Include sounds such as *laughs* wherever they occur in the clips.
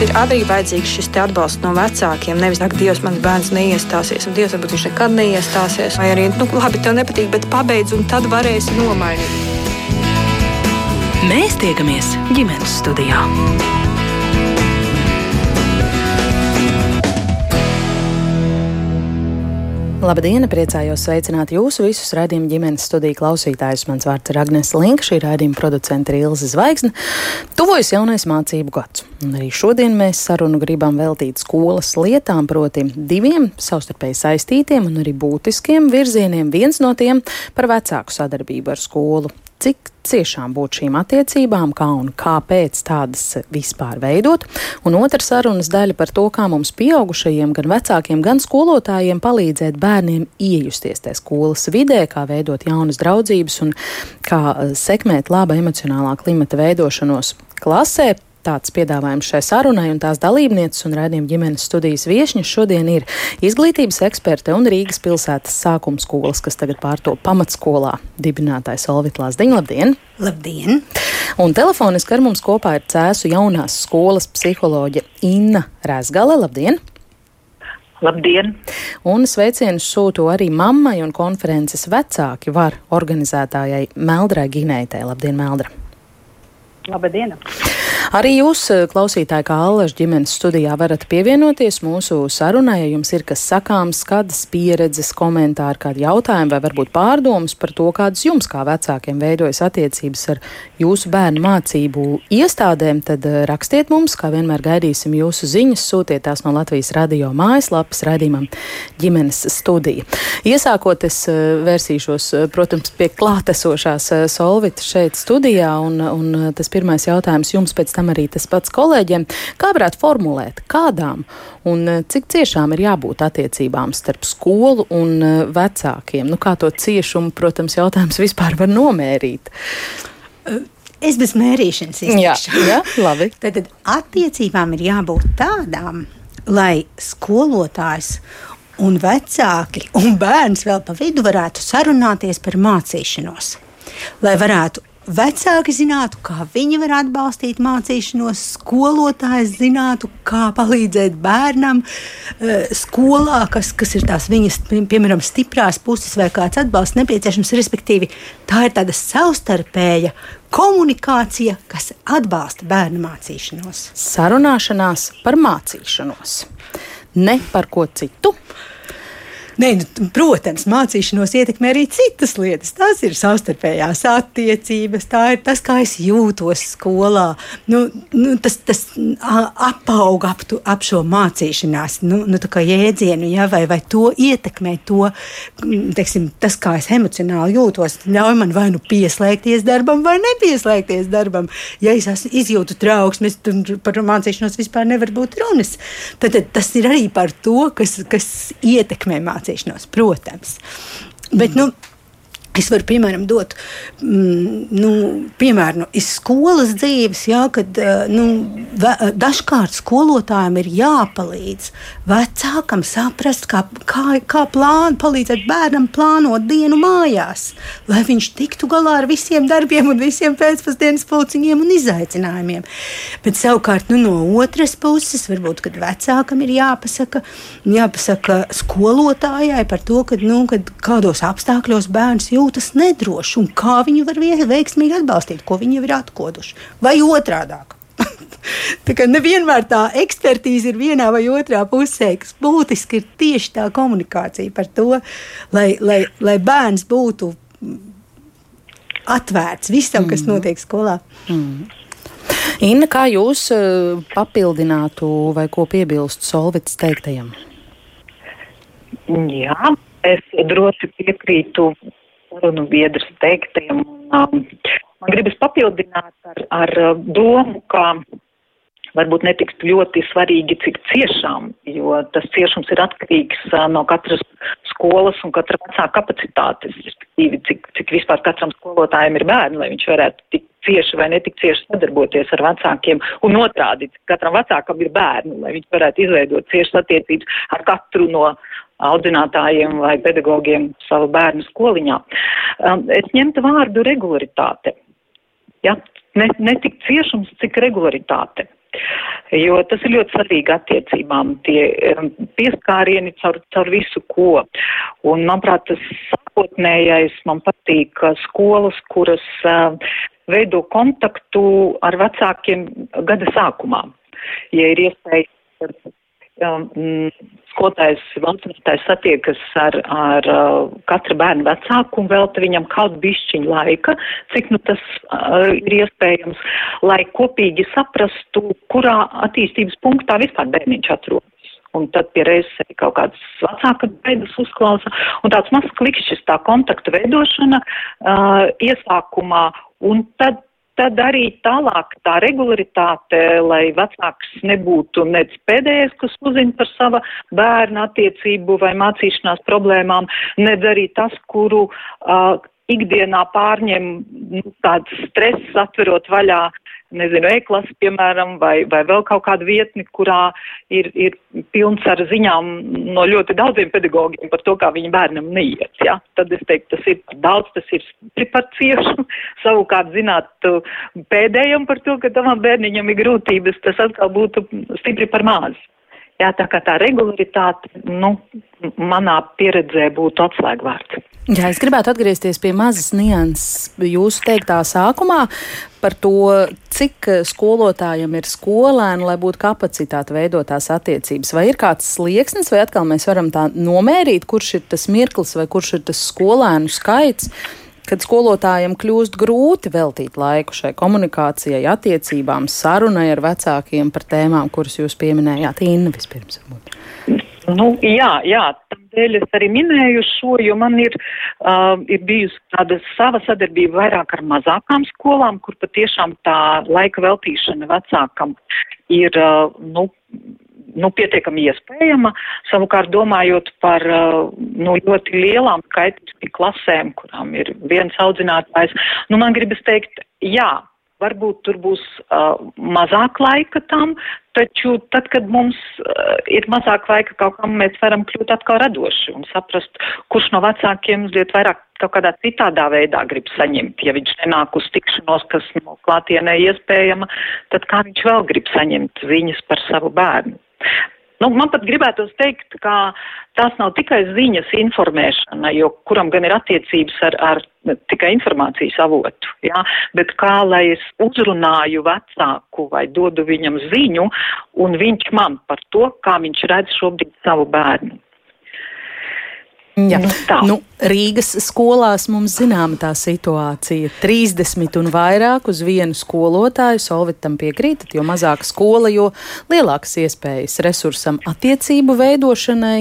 Ir arī vajadzīgs šis atbalsts no vecākiem. Nevis, ka Dievs man bērns neiestāsies, un Dievs varbūt viņš nekad neiestāsies. Vai arī, nu, labi, tev nepatīk, bet pabeidz, un tad varēsi nomainīt. Mēs tiekamies ģimenes studijā. Labdien! Priecājos sveicināt jūsu visus raidījumu ģimenes studiju klausītājus. Mans vārds ir Agnēs Linka, šī raidījuma producente ir Ilze Zvaigzne. Tuvojas jaunais mācību gads. Un arī šodien mēs sarunu gribam veltīt skolas lietām, proti diviem savstarpēji saistītiem un arī būtiskiem virzieniem. Viens no tiem par vecāku sadarbību ar skolu cik ciešām būt šīm attiecībām, kā un kāpēc tādas vispār veidot, un otra sarunas daļa par to, kā mums pieaugušajiem, gan vecākiem, gan skolotājiem palīdzēt bērniem iejusties tajā skolas vidē, kā veidot jaunas draudzības un kā sekmēt laba emocionālā klimata veidošanos klasē. Tāds piedāvājums šai sarunai un tās dalībnieces un raidījuma ģimenes studijas viešņas šodien ir izglītības eksperte un Rīgas pilsētas sākuma skolas, kas tagad pārto pamatskolā dibinātājs Olvita Lāsdiņa. Labdien! Labdien! Un telefoniski ar mums kopā ir Cēsu jaunās skolas psiholoģe Inna Rēzgale. Labdien! Labdien! Un sveicienus sūtu arī mammai un konferences vecāki var organizētājai Meldrai Ginētē. Labdien, Meldra! Labdien! Arī jūs, eh, klausītāji, kā Allaž ģimenes studijā, varat pievienoties mūsu sarunai, ja jums ir kas sakāms, kādas pieredzes, komentāri, kādi jautājumi vai varbūt pārdomas par to, kādas jums kā vecākiem veidojas attiecības ar jūsu bērnu mācību iestādēm, tad eh, rakstiet mums, kā vienmēr gaidīsim jūsu ziņas, sūtiet tās no Latvijas radio mājaslapas raidījumam ģimenes studija. Iesākot, es eh, vērsīšos, protams, pie klātesošās Solvitas šeit studijā, un, un tas pirmais jautājums jums pēc tam arī tas pats kolēģiem. Kā varētu formulēt, kādām un eh, cik ciešām ir jābūt attiecībām starp skolu un eh, vecākiem? Nu, kā to ciešumu, protams, jautājums vispār var nomērīt? Es bez mērīšanas izteikšu. Jā, jā, labi. *laughs* Tad, tad attiecībām ir jābūt tādām, lai skolotājs un vecāki un bērns vēl pa vidu varētu sarunāties par mācīšanos. Lai varētu vecāki zinātu, kā viņi var atbalstīt mācīšanos, skolotājs zinātu, kā palīdzēt bērnam eh, skolā, kas, kas ir tās viņas, piemēram, stiprās puses vai kāds atbalsts nepieciešams. Respektīvi, tā ir tāda savstarpēja komunikācija, kas atbalsta bērnu mācīšanos. Sarunāšanās par mācīšanos, ne par ko citu. Nē, nu, protams, mācīšanos ietekmē arī citas lietas. Tās ir savstarpējās attiecības, tā ir tas, kā es jūtos skolā. Nu, nu, tas tas apauga ap, tu, ap šo mācīšanās nu, nu, jēdzienu, ja, vai, vai to ietekmē to, teiksim, tas, kā es emocionāli jūtos. Ļauj man vai nu pieslēgties darbam, vai nepieslēgties darbam. Ja es izjūtu trauksmes, tad par mācīšanos vispār nevar būt runas. Tad, tad tas ir arī par to, kas, kas ietekmē mācīšanos mācīšanos, protams. Bet, nu, Es varu, piemēram, dot mm, nu, piemēru no skolas dzīves, jā, kad eh, nu, dažkārt skolotājiem ir jāpalīdz vecākam saprast, kā, kā, kā plān, palīdzēt bērnam plānot dienu mājās, lai viņš tiktu galā ar visiem darbiem un visiem pēcpusdienas pulciņiem un izaicinājumiem. Bet savukārt nu, no otras puses, varbūt vecākam ir jāpasaka, jāpasaka skolotājai par to, kad, nu, kad kādos apstākļos bērns jūt jūtas nedroši un kā viņu var veiksmīgi atbalstīt, ko viņi jau ir atkoduši. Vai otrādāk. *laughs* tā kā nevienmēr tā ekspertīze ir vienā vai otrā pusē, kas būtiski ir tieši tā komunikācija par to, lai, lai, lai bērns būtu atvērts visam, kas mm. notiek skolā. Mm. Inna, kā jūs uh, papildinātu vai ko piebilstu Solvits teiktajam? Jā, es droši piekrītu sarunu biedrs teiktajam. Um, man gribas papildināt ar, ar uh, domu, ka varbūt netik ļoti svarīgi, cik ciešām, jo tas ciešums ir atkarīgs uh, no katras skolas un katra vecāka kapacitātes, respektīvi, cik, cik vispār katram skolotājiem ir bērni, lai viņš varētu tik cieši vai netik cieši sadarboties ar vecākiem, un otrādi, cik katram vecākam ir bērni, lai viņš varētu izveidot ciešas attiecības ar katru no audzinātājiem vai pedagogiem savu bērnu skoliņā. Um, es ņemtu vārdu regularitāte. Ja? Ne, ne tik ciešums, cik regularitāte. jo tas ir ļoti svarīgi attiecībām, tie pieskārieni caur, caur visu ko. Un, manuprāt, tas sākotnējais man patīk skolas, kuras uh, veido kontaktu ar vecākiem gada sākumā. Ja ir iespēja um, skolotājs, valsts satiekas ar, ar uh, katra bērna vecāku un velta viņam kādu bišķiņu laika, cik nu tas uh, ir iespējams, lai kopīgi saprastu, kurā attīstības punktā vispār bērniņš atrodas. Un tad pie reizes kaut kādas vecāka beigas uzklausa. Un tāds mazs klikšķis, tā kontakta veidošana uh, iesākumā. Un tad tad arī tālāk tā regularitāte, lai vecāks nebūtu nec pēdējais, kas uzzina par sava bērna attiecību vai mācīšanās problēmām, nec arī tas, kuru uh, ikdienā pārņem nu, tāds stress atverot vaļā nezinu, e-klasi, piemēram, vai, vai vēl kaut kādu vietni, kurā ir, ir pilns ar ziņām no ļoti daudziem pedagogiem par to, kā viņa bērnam neiet. Ja? Tad es teiktu, tas ir daudz, tas ir par ciešu. *laughs* Savukārt, zināt, pēdējam par to, ka tavam bērniņam ir grūtības, tas atkal būtu stipri par maz. Jā, tā kā tā regularitāte, nu, manā pieredzē būtu atslēgvārds. Jā, es gribētu atgriezties pie mazas nianses jūsu teiktā sākumā par to, cik skolotājiem ir skolēni, lai būtu kapacitāte veidot tās attiecības. Vai ir kāds slieksnis, vai atkal mēs varam tā nomērīt, kurš ir tas mirklis vai kurš ir tas skolēnu skaits, kad skolotājiem kļūst grūti veltīt laiku šai komunikācijai, attiecībām, sarunai ar vecākiem par tēmām, kuras jūs pieminējāt. Inna vispirms. Nu, jā, jā, tādēļ es arī minēju šo, jo man ir, uh, ir bijusi tāda sava sadarbība vairāk ar mazākām skolām, kur patiešām tā laika veltīšana vecākam ir, uh, nu, nu, pietiekami iespējama. Savukārt, domājot par uh, nu, ļoti lielām skaitļu klasēm, kurām ir viens audzinātājs, nu, man gribas teikt, jā, Varbūt tur būs uh, mazāk laika tam, taču tad, kad mums uh, ir mazāk laika kaut kam, mēs varam kļūt atkal radoši un saprast, kurš no vecākiem mazliet vairāk kaut kādā citādā veidā grib saņemt. Ja viņš nenāk uz tikšanos, kas no klātienē iespējama, tad kā viņš vēl grib saņemt ziņas par savu bērnu. Nu, man pat gribētos teikt, ka tās nav tikai ziņas informēšana, jo kuram gan ir attiecības ar, ar tikai informācijas avotu, jā, bet kā lai es uzrunāju vecāku vai dodu viņam ziņu, un viņš man par to, kā viņš redz šobrīd savu bērnu. Jā. Nu, nu, Rīgas skolās mums zināma tā situācija. 30 un vairāk uz vienu skolotāju. Solvitam piekrītat, jo mazāka skola, jo lielākas iespējas resursam attiecību veidošanai,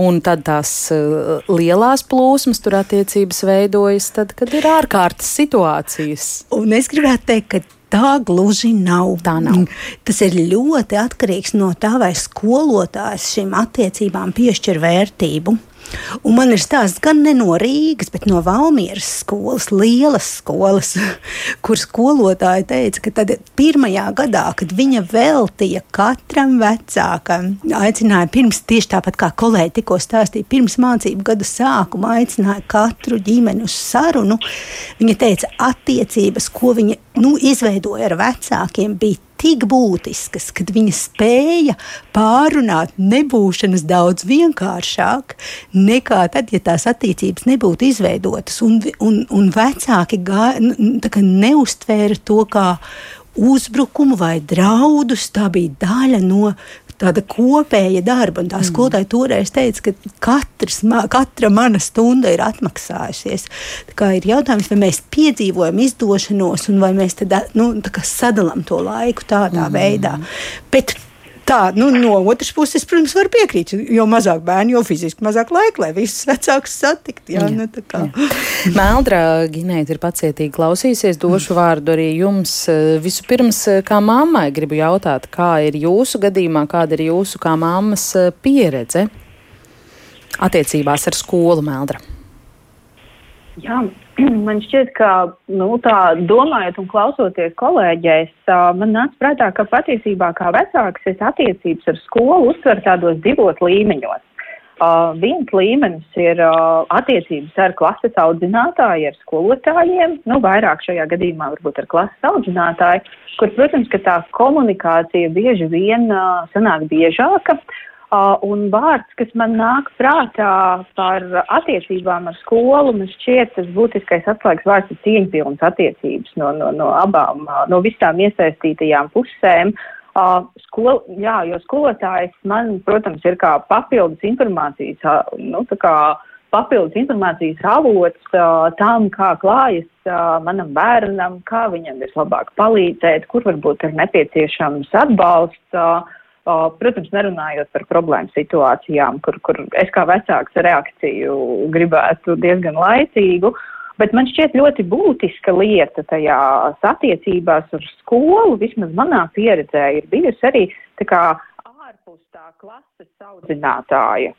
un tad tās uh, lielās plūsmas tur attiecības veidojas, tad, kad ir ārkārtas situācijas. Un es gribētu teikt, ka Tā gluži nav. Tā nav. Tas ir ļoti atkarīgs no tā, vai skolotājs šīm attiecībām piešķir vērtību. Un man ir stāsts gan ne no Rīgas, bet no Valmieras skolas, lielas skolas, *laughs* kur skolotāja teica, ka tad pirmajā gadā, kad viņa veltīja katram vecākam, aicināja pirms, tieši tāpat kā kolēģi tikko stāstīja, pirms mācību gada sākuma aicināja katru ģimeni uz sarunu, viņa teica, attiecības, ko viņa nu, izveidoja ar vecākiem, bija tik būtiskas, ka viņa spēja pārunāt nebūšanas daudz vienkāršāk nekā tad, ja tās attiecības nebūtu izveidotas. Un, un, un vecāki gā, neustvēra to kā uzbrukumu vai draudus. Tā bija daļa no tāda kopēja darba. Un tā mm. skolotāja toreiz teica, ka katrs, katra mana stunda ir atmaksājusies. Tā kā ir jautājums, vai mēs piedzīvojam izdošanos, un vai mēs tad, nu, sadalām to laiku tādā mm. veidā. Bet Tā, nu, no otras puses, protams, var piekrīt, jo mazāk bērnu, jo fiziski mazāk laika, lai visus vecākus satiktu. Jā, jā, nu, Meldra Ginēta ir pacietīgi klausīsies, došu vārdu arī jums. Vispirms, kā mammai, gribu jautāt, kā ir jūsu gadījumā, kāda ir jūsu kā mammas pieredze attiecībās ar skolu Meldra? Jā, *clears throat* man šķiet, ka nu, tā domājot un klausoties kolēģēs, man nāca prātā, ka patiesībā kā vecāks es attiecības ar skolu uztveru tādos divos līmeņos. Uh, viens līmenis ir uh, attiecības ar klases audzinātāju, ar skolotājiem, nu, vairāk šajā gadījumā varbūt ar klases audzinātāju, kur, protams, ka tā komunikācija bieži vien uh, sanāk biežāka. Uh, un vārds, kas man nāk prātā par attiecībām ar skolu, man šķiet tas būtiskais atslēgas vārds ir cieņpilnas attiecības no, no, no abām, uh, no visām iesaistītajām pusēm. Uh, Uh, skol, jā, jo skolotājs man, protams, ir kā papildus informācijas, nu, tā kā papildus informācijas avots uh, tam, kā klājas uh, manam bērnam, kā viņam vislabāk palīdzēt, kur varbūt ir nepieciešams atbalsts. Uh, uh, protams, nerunājot par problēmu situācijām, kur, kur es kā vecāks reakciju gribētu diezgan laicīgu. Uh, Bet man šķiet ļoti būtiska lieta tajās attiecībās ar skolu, vismaz manā pieredzē, ir bijusi arī tā kā ārpus tā klases audzinātāja.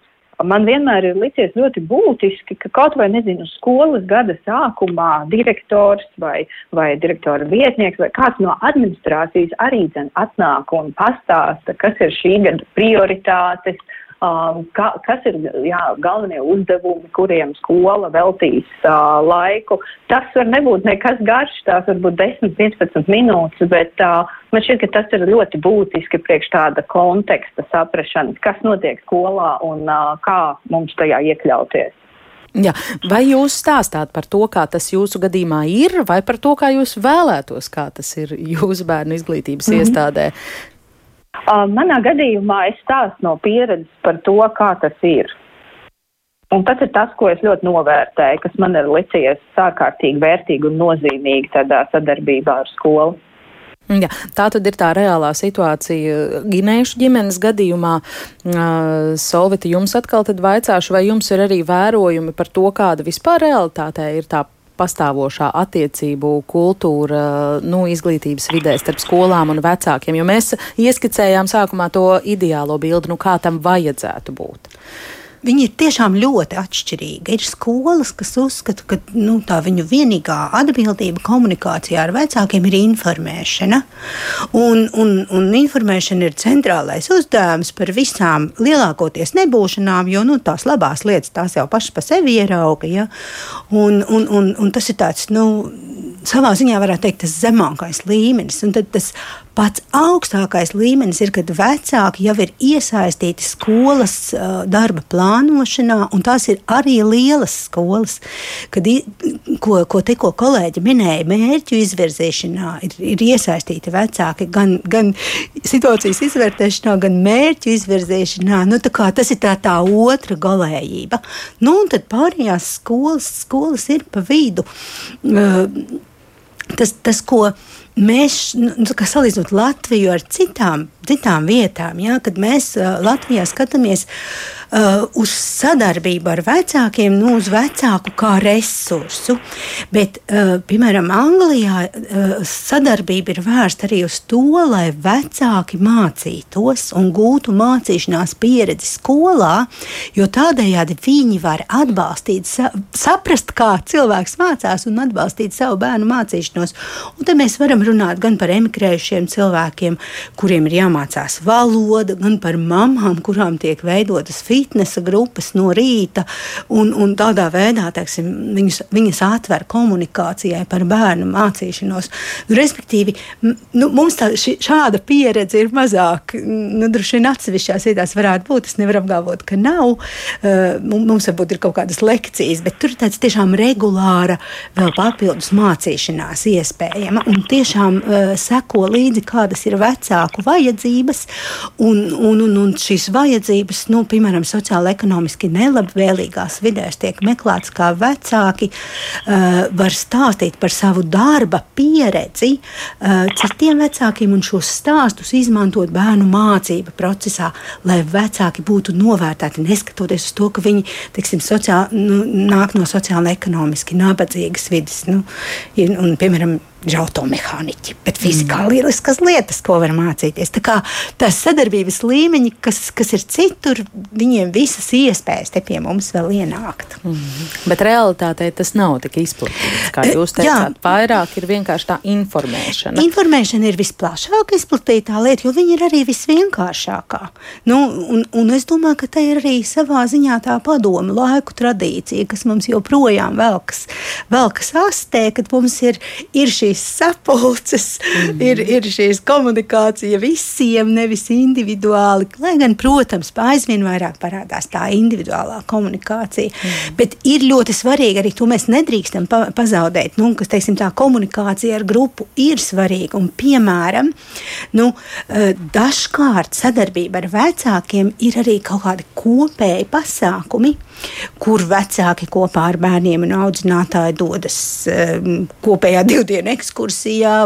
Man vienmēr ir licies ļoti būtiski, ka kaut vai, nezinu, skolas gada sākumā direktors vai, vai direktora vietnieks vai kāds no administrācijas arī dzen atnāk un pastāsta, kas ir šī gada prioritātes, uh, Um, ka, kas ir jā, galvenie uzdevumi, kuriem skola veltīs uh, laiku. Tas var nebūt nekas garš, tās var būt 10-15 minūtes, bet uh, man šķiet, ka tas ir ļoti būtiski priekš tāda konteksta saprašanas, kas notiek skolā un uh, kā mums tajā iekļauties. Jā. Vai jūs stāstāt par to, kā tas jūsu gadījumā ir, vai par to, kā jūs vēlētos, kā tas ir jūsu bērnu izglītības mm -hmm. iestādē? Uh, manā gadījumā es stāstu no pieredzes par to, kā tas ir. Un tas ir tas, ko es ļoti novērtēju, kas man ir licies ārkārtīgi vērtīgi un nozīmīgi tādā sadarbībā ar skolu. Jā, tā tad ir tā reālā situācija Ginējušu ģimenes gadījumā. Uh, Solvita, jums atkal tad vaicāšu, vai jums ir arī vērojumi par to, kāda vispār realitātē ir tā pastāvošā attiecību kultūra nu, izglītības vidē starp skolām un vecākiem, jo mēs ieskicējām sākumā to ideālo bildi, nu kā tam vajadzētu būt. Viņi ir tiešām ļoti atšķirīgi. Ir skolas, kas uzskata, ka nu, tā viņu vienīgā atbildība komunikācijā ar vecākiem ir informēšana. Un, un, un informēšana ir centrālais uzdevums par visām lielākoties nebūšanām, jo nu, tās labās lietas tās jau pašas pa sevi ierauga. Ja? Un, un, un, un tas ir tāds, nu, savā ziņā varētu teikt, tas zemākais līmenis. Un tad tas Pats augstākais līmenis ir, kad vecāki jau ir iesaistīti skolas darba plānošanā, un tās ir arī lielas skolas, kad, ko, ko tikko kolēģi minēja, mērķu izvirzīšanā ir, ir iesaistīti vecāki gan, gan situācijas izvērtēšanā, gan mērķu izvirzīšanā. Nu, tas ir tā, tā otra galējība. Nu, un tad pārējās skolas, skolas ir pa vidu. Uh, tas, tas, ko mēs, nu, salīdzinot Latviju ar citām, citām vietām, ja, kad mēs Latvijā skatāmies uh, uz sadarbību ar vecākiem, nu, uz vecāku kā resursu. Bet, uh, piemēram, Anglijā uh, sadarbība ir vērsta arī uz to, lai vecāki mācītos un gūtu mācīšanās pieredzi skolā, jo tādējādi viņi var atbalstīt, sa saprast, kā cilvēks mācās un atbalstīt savu bērnu mācīšanos. Un tad mēs varam runāt gan par emigrējušiem cilvēkiem, kuriem ir jāmācās valoda, gan par mamām, kurām tiek veidotas fit fitnesa grupas no rīta, un, un tādā veidā teiksim, viņus, viņas atver komunikācijai par bērnu mācīšanos. Nu, respektīvi, nu, mums tā, ši, šāda pieredze ir mazāk. Nu, droši vien atsevišķās vietās varētu būt. Es nevaru apgalvot, ka nav. Uh, mums varbūt ir kaut kādas lekcijas, bet tur ir tāds tiešām regulāra vēl papildus mācīšanās iespējama un tiešām uh, seko līdzi, kādas ir vecāku vajadzības un, un, un, un šīs vajadzības, nu, piemēram, sociāli ekonomiski nelabvēlīgās vidēs tiek meklēts, kā vecāki uh, var stāstīt par savu darba pieredzi uh, citiem vecākiem un šos stāstus izmantot bērnu mācību procesā, lai vecāki būtu novērtēti, neskatoties uz to, ka viņi teiksim, sociāli, nu, nāk no sociāli ekonomiski nabadzīgas vidas. Nu, un, piemēram, ir automehāniķi, bet fizikā mm. lieliskas lietas, ko var mācīties. Tā kā tās sadarbības līmeņi, kas, kas ir citur, viņiem visas iespējas te pie mums vēl ienākt. Mm. Bet realitātē tas nav tik izplatīts, kā jūs teicāt. Jā. Vairāk ir vienkārši tā informēšana. Informēšana ir visplašāk izplatītā lieta, jo viņa ir arī visvienkāršākā. Nu, un, un es domāju, ka tā ir arī savā ziņā tā padomu laiku tradīcija, kas mums joprojām velkas, velkas astē, kad mums ir, ir šī šīs sapulces, mm ir, ir šīs komunikācija visiem, nevis individuāli. Lai gan, protams, aizvien vairāk parādās tā individuālā komunikācija. Mm. Bet ir ļoti svarīgi arī to mēs nedrīkstam pa pazaudēt. Nu, kas, teiksim, tā komunikācija ar grupu ir svarīga. Un, piemēram, nu, eh, dažkārt sadarbība ar vecākiem ir arī kaut kādi kopēji pasākumi, kur vecāki kopā ar bērniem un audzinātāji dodas um, kopējā divdienu ekskursijā,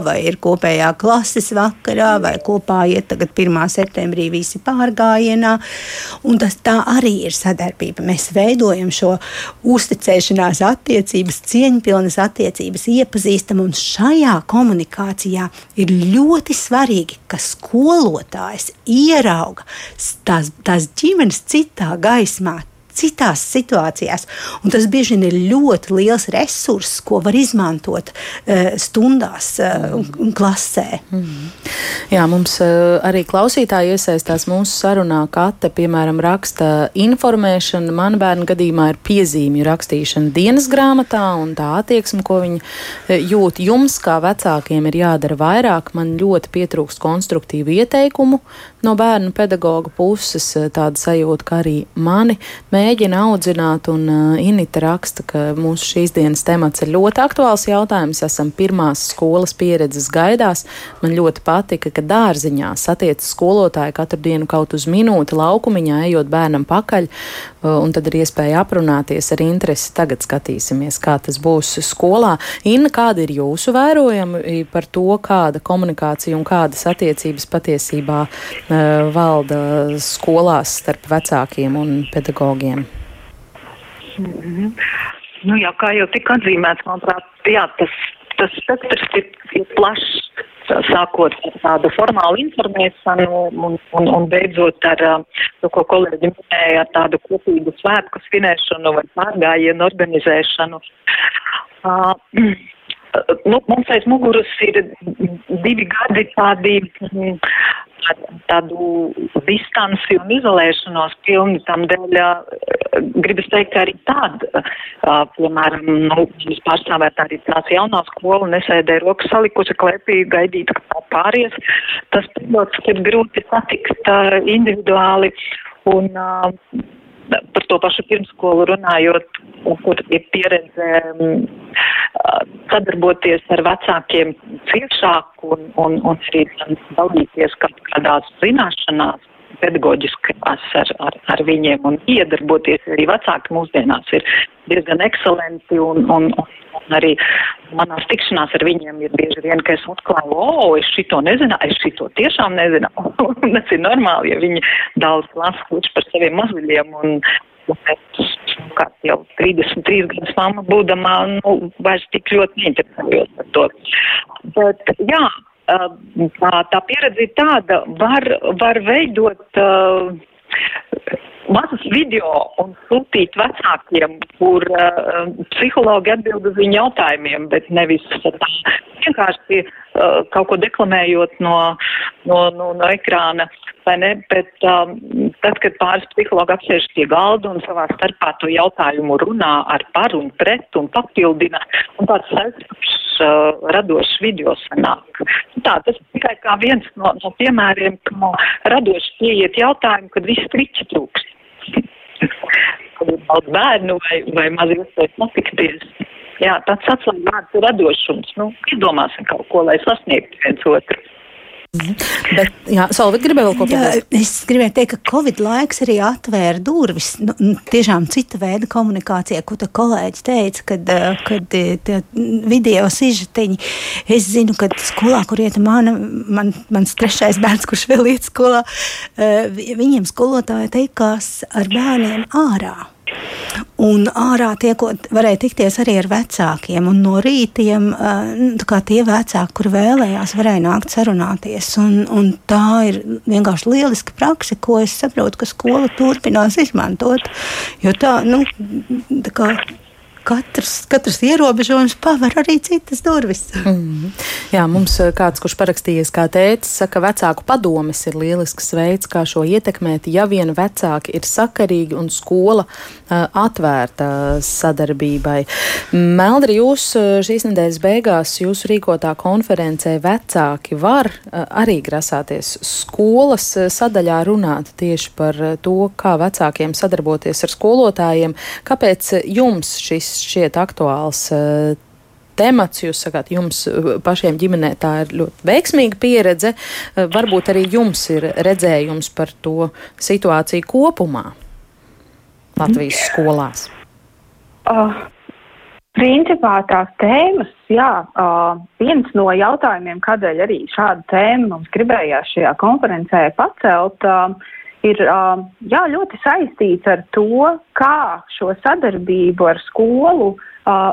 vai ir kopējā klases vakarā, vai kopā iet tagad 1. septembrī visi pārgājienā. Un tas tā arī ir sadarbība. Mēs veidojam šo uzticēšanās attiecības, cieņpilnas attiecības, iepazīstam, un šajā komunikācijā ir ļoti svarīgi, ka skolotājs ierauga tās, tās ģimenes citā gaismā, citās situācijās. Un tas bieži vien ir ļoti liels resurss, ko var izmantot uh, stundās uh, un, klasē. Mm. Jā, mums uh, arī klausītāji iesaistās mūsu sarunā. Kate, piemēram, raksta informēšanu. Man bērnu gadījumā ir piezīmju rakstīšana dienas grāmatā un tā attieksme, ko viņi jūt. Jums, kā vecākiem, ir jādara vairāk. Man ļoti pietrūkst konstruktīvu ieteikumu no bērnu pedagoga puses. Tāda sajūta, ka arī mani mēs mēģina audzināt, un uh, Inita raksta, ka mūsu šīs dienas temats ir ļoti aktuāls jautājums. Esam pirmās skolas pieredzes gaidās. Man ļoti patika, ka dārziņā satiec skolotāji katru dienu kaut uz minūti laukumiņā, ejot bērnam pakaļ, uh, un tad ir iespēja aprunāties ar interesi. Tagad skatīsimies, kā tas būs skolā. Inna, kāda ir jūsu vērojumi par to, kāda komunikācija un kādas attiecības patiesībā uh, valda skolās starp vecākiem un pedagogiem? Mm -hmm. Nu, jā, kā jau tika atzīmēts, manuprāt, jā, tas, tas spektrs ir, ir plašs, sākot ar tādu formālu informēšanu un, un, un beidzot ar to, ko kolēģi minēja, ar tādu kopīgu svētku svinēšanu vai pārgājienu organizēšanu. Uh, *clears throat* nu, mums aiz muguras ir divi gadi tādi tādu distanci un izolēšanos pilni tam dēļ, gribas teikt, arī tāda, piemēram, nu, jūs pārstāvēt arī tās jaunā skola nesēdē rokas salikusi klēpī, gaidīt, ka pāries. Tas, protams, ir grūti satikt individuāli un par to pašu pirmskolu runājot, kur ir pieredze sadarboties ar vecākiem ciešāk un, un, un arī dalīties kaut kādās zināšanās pedagoģiskās ar, ar, ar viņiem un iedarboties. Arī vecāki mūsdienās ir diezgan ekscelenti un, un, un arī manās tikšanās ar viņiem ir bieži vien, ka es atklāju, o, oh, es šito nezināju, es šito tiešām nezināju. *laughs* Tas ir normāli, ja viņi daudz lasa kluči par saviem mazviļiem un, kā jau 33 gadus mamma būdamā, nu, vairs tik ļoti neinteresējos par to. Bet, jā, tā, tā pieredze ir tāda, var, var veidot uh, mazus video un sūtīt vecākiem, kur uh, psihologi atbild uz viņu jautājumiem, bet nevis tā vienkārši uh, kaut ko deklamējot no, no, no, no ekrāna. Ne? Bet um, tad, kad pāris psihologi apsēž pie galda un savā starpā to jautājumu runā ar par un pret un papildina, un tāds aizsargs uh, radošs video sanāk. Tā, tas tikai kā viens no, no piemēriem, kā radoši pieiet jautājumu, kad viss triķi trūkst kad ir daudz bērnu vai, vai maz iespējas notikties. Jā, tāds atslēgvārds ir radošums. Nu, izdomāsim kaut ko, lai sasniegtu viens otru. Bet, jā, Solvit gribēja vēl ko pateikt? Es gribēju teikt, ka Covid laiks arī atvēra durvis nu, tiešām cita veida komunikācijai, ko te kolēģi teica, kad, eh, kad eh, tie video sižetiņi, es zinu, ka skolā, kur iet mana, man, mans trešais bērns, kurš vēl iet skolā, eh, viņiem skolotāja teikās ar bērniem ārā. Un ārā tiekot, varēja tikties arī ar vecākiem. Un no rītiem uh, tie vecāki, kur vēlējās, varēja nākt sarunāties. Un, un tā ir vienkārši lieliska praksa, ko es saprotu, ka skola turpinās izmantot. Jo tā, nu, tā kā katrs, katrs ierobežojums paver arī citas durvis. Mm. Jā, mums eh, kāds, kurš parakstījies kā tēcis, saka, vecāku padomes ir lielisks veids, kā šo ietekmēt, ja vien vecāki ir sakarīgi un skola uh, atvērta sadarbībai. Meldri, jūs eh, šīs nedēļas beigās jūsu rīkotā konferencē vecāki var uh, arī grasāties skolas sadaļā runāt tieši par to, kā vecākiem sadarboties ar skolotājiem. Kāpēc jums šis šķiet aktuāls uh, temats. Jūs sakāt, jums eh, pašiem ģimenē tā ir ļoti veiksmīga pieredze. Uh, varbūt arī jums ir redzējums par to situāciju kopumā Latvijas skolās. Uh, principā tās tēmas, jā, uh, viens no jautājumiem, kādēļ arī šādu tēmu mums gribējās šajā konferencē pacelt. Uh, ir jā, ļoti saistīts ar to, kā šo sadarbību ar skolu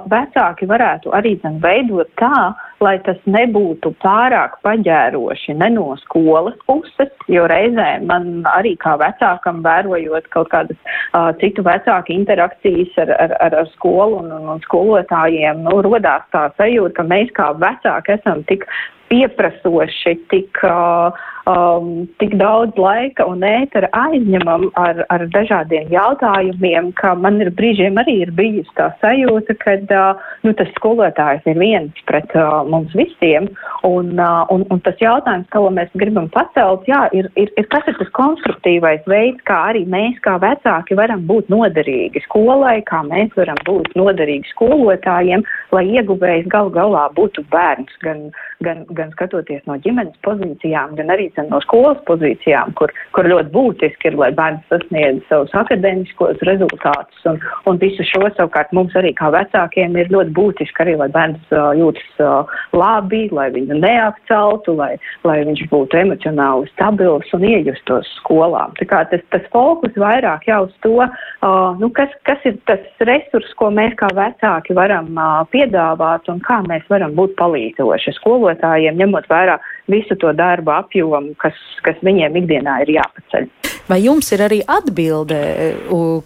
vecāki varētu arī zin, veidot tā, lai tas nebūtu pārāk paģēroši ne no skolas puses, jo reizēm man arī kā vecākam vērojot kaut kādas uh, citu vecāku interakcijas ar, ar, ar, ar skolu un, un, un skolotājiem, nu, rodās tā sajūta, ka mēs kā vecāki esam tik pieprasoši, tik uh, um, tik daudz laika un ētera aizņemam ar, ar dažādiem jautājumiem, ka man ir brīžiem arī ir bijusi tā sajūta, ka uh, nu, tas skolotājs ir viens pret uh, mums visiem. Un, uh, un, un tas jautājums, ko mēs gribam pacelt, jā, ir, ir, ir kas ir tas konstruktīvais veids, kā arī mēs kā vecāki varam būt noderīgi skolai, kā mēs varam būt noderīgi skolotājiem, lai ieguvējs gal galā būtu bērns, gan, gan, gan skatoties no ģimenes pozīcijām, gan arī no skolas pozīcijām, kur, kur ļoti būtiski ir, lai bērns sasniedz savus akadēmiskos rezultātus. Un, un visu šo savukārt mums arī kā vecākiem ir ļoti būtiski arī, lai bērns uh, jūtas uh, labi, lai viņu neapceltu, lai, lai viņš būtu emocionāli stabils un iejustos skolā. Tā kā tas, tas fokus vairāk jau uz to, uh, nu, kas, kas ir tas resurs, ko mēs kā vecāki varam uh, piedāvāt un kā mēs varam būt palīdzoši skolotājiem, ņemot vērā visu to darbu apjomu, kas, kas viņiem ikdienā ir jāpaceļ. Vai jums ir arī atbilde,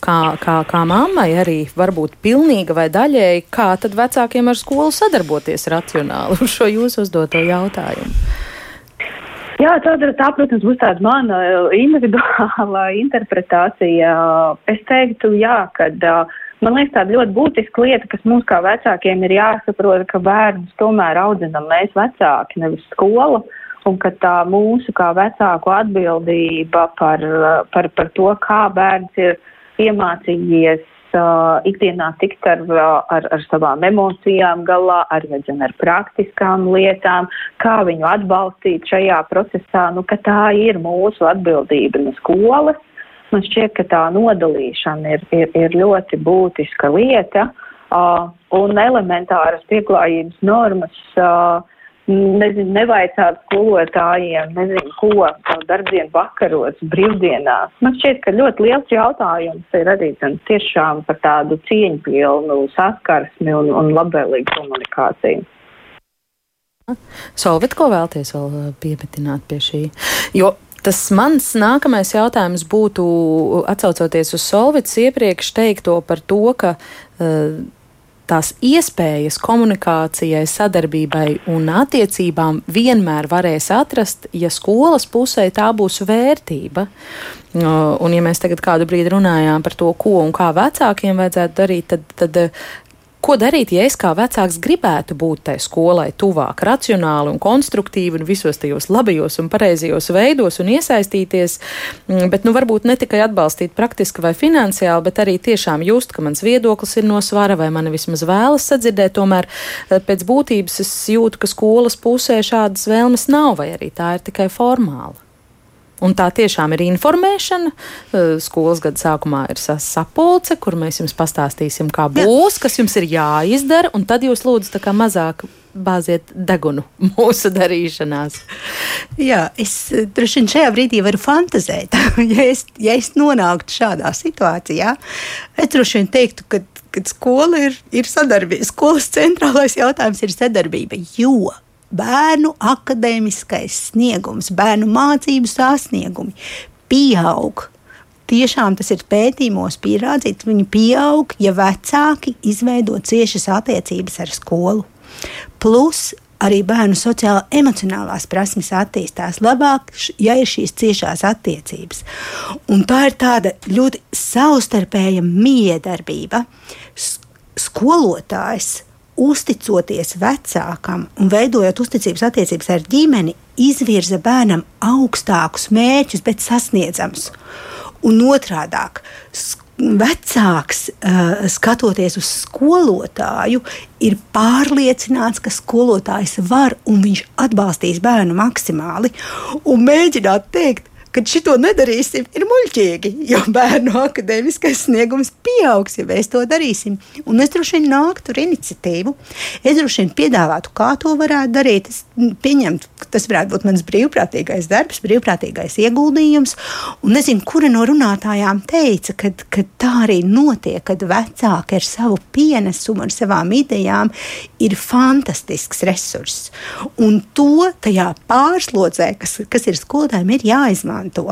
kā, kā, kā mammai, arī varbūt pilnīga vai daļēji, kā tad vecākiem ar skolu sadarboties racionāli uz šo jūsu uzdoto jautājumu? Jā, tā, tā, protams, būs tāda mana individuāla *laughs* interpretācija. Es teiktu, jā, kad uh, Man liekas, tāda ļoti būtiska lieta, kas mums kā vecākiem ir jāsaprot, ka bērnus tomēr audzinam mēs vecāki, nevis skola. Un ka tā mūsu kā vecāku atbildība par, par, par to, kā bērns ir iemācījies uh, ikdienā tikt ar, ar, ar savām emocijām galā, ar, redzen, ar praktiskām lietām, kā viņu atbalstīt šajā procesā, nu, ka tā ir mūsu atbildība no skolas Man šķiet, ka tā nodalīšana ir, ir, ir ļoti būtiska lieta uh, un elementāras pieklājības normas. Uh, Nezinu, nevaicāt skolotājiem, nezinu, ko darbdienu vakaros, brīvdienās. Man šķiet, ka ļoti liels jautājums ir arī tiešām par tādu cieņpilnu saskarsmi un, un labvēlīgu komunikāciju. Solvit, ko vēlties vēl piemetināt pie šī? Jo Tas mans nākamais jautājums būtu, atcaucoties uz Solvits iepriekš teikto par to, ka uh, tās iespējas komunikācijai, sadarbībai un attiecībām vienmēr varēs atrast, ja skolas pusē tā būs vērtība. Un, ja mēs tagad kādu brīdi runājām par to, ko un kā vecākiem vajadzētu darīt, tad, tad Ko darīt, ja es kā vecāks gribētu būt tai skolai tuvāk, racionāli un konstruktīvi un visos tajos labajos un pareizajos veidos un iesaistīties, mm, bet nu varbūt ne tikai atbalstīt praktiski vai finansiāli, bet arī tiešām just, ka mans viedoklis ir no svara vai mani vismaz vēlas sadzirdēt, tomēr eh, pēc būtības es jūtu, ka skolas pusē šādas vēlmes nav vai arī tā ir tikai formāla. Un tā tiešām ir informēšana. Skolas gada sākumā ir sapulce, kur mēs jums pastāstīsim, kā būs, kas jums ir jāizdara, un tad jūs lūdzu mazāk bāziet degunu *laughs* mūsu darīšanās. Jā, es droši vien šajā brīdī varu fantazēt. *laughs* ja, es, ja es nonāktu šādā situācijā, es droši vien teiktu, ka, ka skola ir, ir sadarbība. Skolas centrālais jautājums ir sadarbība. Jo bērnu akadēmiskais sniegums, bērnu mācību sasniegumi pieaug. Tiešām tas ir pētījumos pierādīts, viņi pieaug, ja vecāki izveido ciešas attiecības ar skolu. Plus arī bērnu sociāla emocionālās prasmes attīstās labāk, ja ir šīs ciešās attiecības. Un tā ir tāda ļoti savstarpēja miedarbība. Skolotājs uzticoties vecākam un veidojot uzticības attiecības ar ģimeni, izvirza bērnam augstākus mērķus, bet sasniedzamus. Un otrādi, vecāks, uh, skatoties uz skolotāju, ir pārliecināts, ka skolotājs var un viņš atbalstīs bērnu maksimāli. Un mēģināt teikt, kad šito nedarīsim, ir muļķīgi, jo bērnu akadēmiskais sniegums pieaugs, ja mēs to darīsim. Un es droši vien nāktu ar iniciatīvu. Es droši vien piedāvātu, kā to varētu darīt. Es pieņemtu, ka tas varētu būt mans brīvprātīgais darbs, brīvprātīgais ieguldījums. Un nezinu, kura no runātājām teica, ka, ka tā arī notiek, kad vecāki ar savu pienesumu, ar savām idejām ir fantastisks resurss. Un to tajā pārslodzē, kas, kas ir skolotājiem, ir jāizmanto.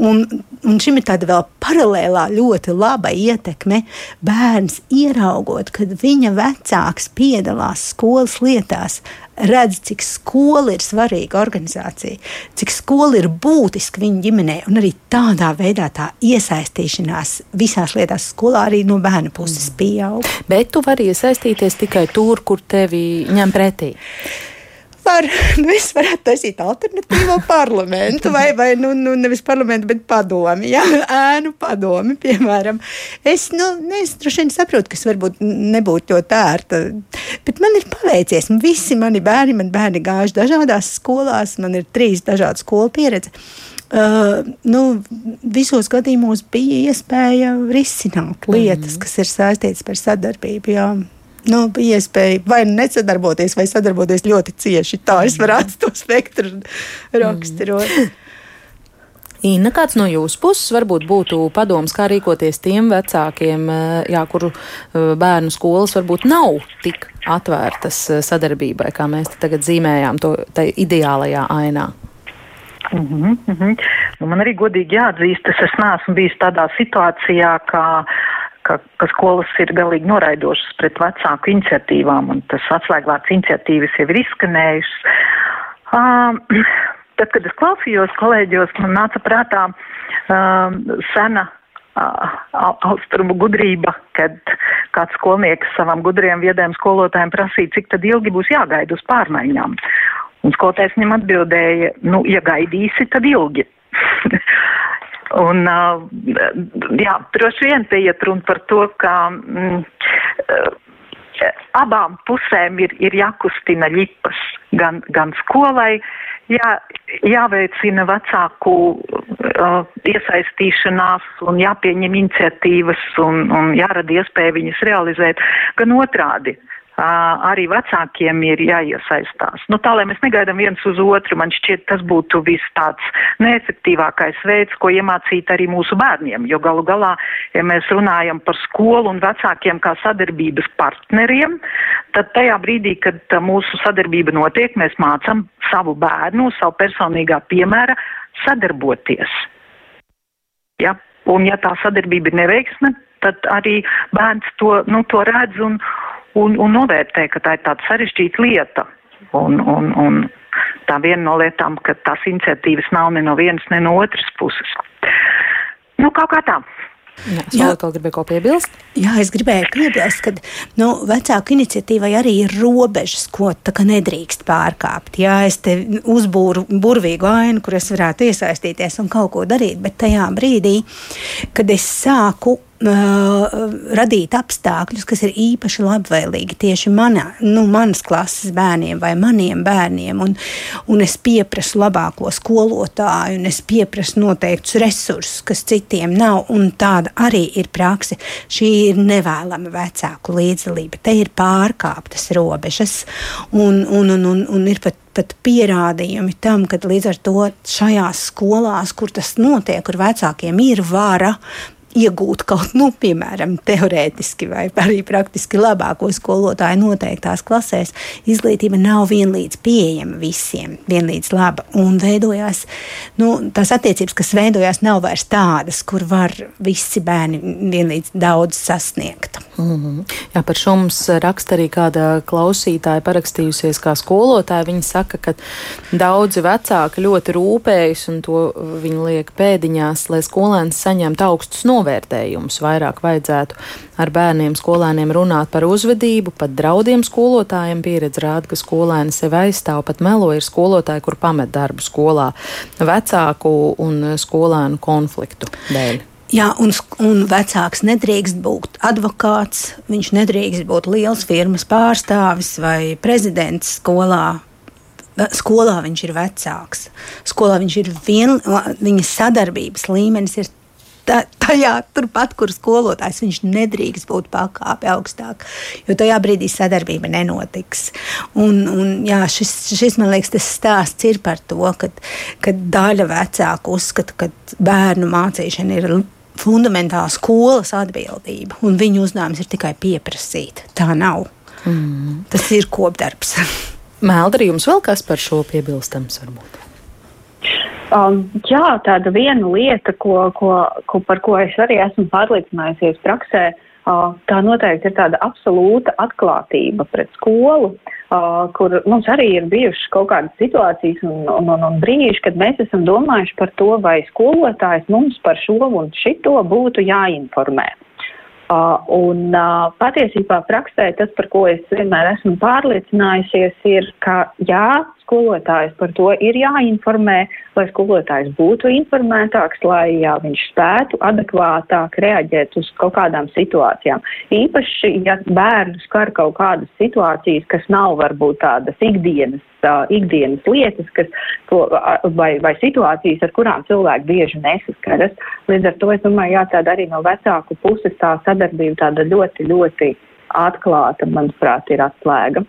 Un, un šim ir tāda vēl paralēlā ļoti laba ietekme. Bērns ieraugot, kad viņa vecāks piedalās skolas lietās, redz, cik skola ir svarīga organizācija, cik skola ir būtiska viņa ģimenē, un arī tādā veidā tā iesaistīšanās visās lietās skolā arī no bērna puses pieaug. Bet tu vari iesaistīties tikai tur, kur tevi ņem pretī var, *laughs* nu, es varētu taisīt alternatīvo parlamentu, vai, vai nu, nu, nevis parlamentu, bet padomi, jā, *laughs* ēnu padomi, piemēram. Es, nu, es droši vien saprotu, ka es varbūt nebūtu ļoti ērta, bet man ir paveicies. Visi mani bērni, man bērni gājuši dažādās skolās, man ir trīs dažādu skolu pieredze. Uh, nu, visos gadījumos bija iespēja risināt lietas, mm. kas ir saistītas ar sadarbību. Jā nu, iespēja vai nu nesadarboties, vai sadarboties ļoti cieši. Tā es varētu to spektru raksturot. Mm. Inna, kāds no jūsu puses varbūt būtu padoms, kā rīkoties tiem vecākiem, eh, jā, kuru eh, bērnu skolas varbūt nav tik atvērtas eh, sadarbībai, kā mēs tagad zīmējām to ideālajā ainā? Mm -hmm, mm -hmm. Nu, man arī godīgi jāatzīst, es neesmu bijis tādā situācijā, ka ka, ka skolas ir galīgi noraidošas pret vecāku iniciatīvām, un tas atslēgvārds iniciatīvas jau ir izskanējušas. Um, *clears throat* tad, kad es klausījos kolēģos, man nāca prātā um, sena uh, austrumu gudrība, kad kāds skolnieks savam gudriem viediem skolotājiem prasīja, cik tad ilgi būs jāgaida uz pārmaiņām. Un skolotājs viņam atbildēja, nu, ja gaidīsi, tad ilgi. *laughs* Un, jā, droši vien te iet runa par to, ka mm, abām pusēm ir, ir jākustina ļipas, gan, gan skolai, jā, jāveicina vecāku uh, iesaistīšanās un jāpieņem iniciatīvas un, un jārada iespēja viņas realizēt, gan otrādi. Uh, arī vecākiem ir jāiesaistās. Nu, tā, lai mēs negaidām viens uz otru, man šķiet, tas būtu viss tāds neefektīvākais veids, ko iemācīt arī mūsu bērniem, jo galu galā, ja mēs runājam par skolu un vecākiem kā sadarbības partneriem, tad tajā brīdī, kad mūsu sadarbība notiek, mēs mācam savu bērnu, savu personīgā piemēra sadarboties. Ja? Un ja tā sadarbība ir neveiksme, tad arī bērns to, nu, to redz un, un, un novērtē, ka tā ir tāda sarežģīta lieta. Un, un, un tā viena no lietām, ka tās iniciatīvas nav ne no vienas, ne no otras puses. Nu, kaut kā tā. Jā, es vēl kaut gribēju ko piebilst. Jā, es gribēju piebilst, ka nu, vecāku iniciatīvai arī ir robežas, ko nedrīkst pārkāpt. Jā, es te uzbūru burvīgu ainu, kur es varētu iesaistīties un kaut ko darīt, bet tajā brīdī, kad es sāku radīt apstākļus, kas ir īpaši labvēlīgi tieši manā, nu, manas klases bērniem vai maniem bērniem. Un, un es pieprasu labāko skolotāju, un es pieprasu noteiktus resursus, kas citiem nav. Tāda arī ir praksa. Šī ir nevēlama vecāku līdzdalība. Te ir pārkāptas robežas, un, un, un, un, un ir pat pat pierādījumi tam, ka līdz ar to šajās skolās, kur tas notiek, kur vecākiem ir vara, iegūt kaut, nu, piemēram, teorētiski vai arī praktiski labāko skolotāju noteiktās klasēs, izglītība nav vienlīdz pieejama visiem, vienlīdz laba. Un veidojās, nu, tās attiecības, kas veidojās, nav vairs tādas, kur var visi bērni vienlīdz daudz sasniegt. Mm -hmm. Jā, par šo mums raksta arī kāda klausītāja parakstījusies kā skolotāja. Viņa saka, ka daudzi vecāki ļoti rūpējas un to viņi liek pēdiņās, lai skolēns saņemtu augstus novērtējumus. Vairāk vajadzētu ar bērniem, skolēniem runāt par uzvedību, pat draudiem skolotājiem. Pieredze rāda, ka skolēni sevi aizstāv, pat melo ir skolotāji, kur pamet darbu skolā vecāku un skolēnu konfliktu dēļ. Jā, un, un vecāks nedrīkst būt advokāts, viņš nedrīkst būt liels firmas pārstāvis vai prezidents skolā. Skolā viņš ir vecāks. Skolā viņš ir vien, viņa sadarbības līmenis ir tajā, turpat, kur skolotājs viņš nedrīkst būt pakāpe augstāk, jo tajā brīdī sadarbība nenotiks. Un, un, jā, šis, šis, man liekas, tas stāsts ir par to, ka, ka daļa vecāku uzskata, ka bērnu mācīšana ir fundamentāla skolas atbildība, un viņu uzdevums ir tikai pieprasīt. Tā nav. Mm. Tas ir kopdarbs. *laughs* Mēldri, jums vēl kas par šo piebilstams varbūt? Um, jā, tāda viena lieta, ko, ko, ko, par ko es arī esmu pārliecinājusies praksē, uh, tā noteikti ir tāda absolūta atklātība pret skolu. Uh, kur mums arī ir bijušas kaut kādas situācijas un, un, un, un brīži, kad mēs esam domājuši par to, vai skolotājs mums par šo un šito būtu jāinformē. Un patiesībā praksē tas, par ko es vienmēr esmu pārliecinājusies, ir, ka jā, skolotājs par to ir jāinformē, lai skolotājs būtu informētāks, lai jā, viņš spētu adekvātāk reaģēt uz kaut kādām situācijām. Īpaši, ja bērnu skar kaut kādas situācijas, kas nav varbūt tādas ikdienas, uh, ikdienas lietas, kas, to, vai, vai situācijas, ar kurām cilvēki bieži nesaskaras. Līdz ar to es domāju, jā, tāda arī no vecāku puses tā sadarbība tāda ļoti, ļoti atklāta, manuprāt, ir atslēga.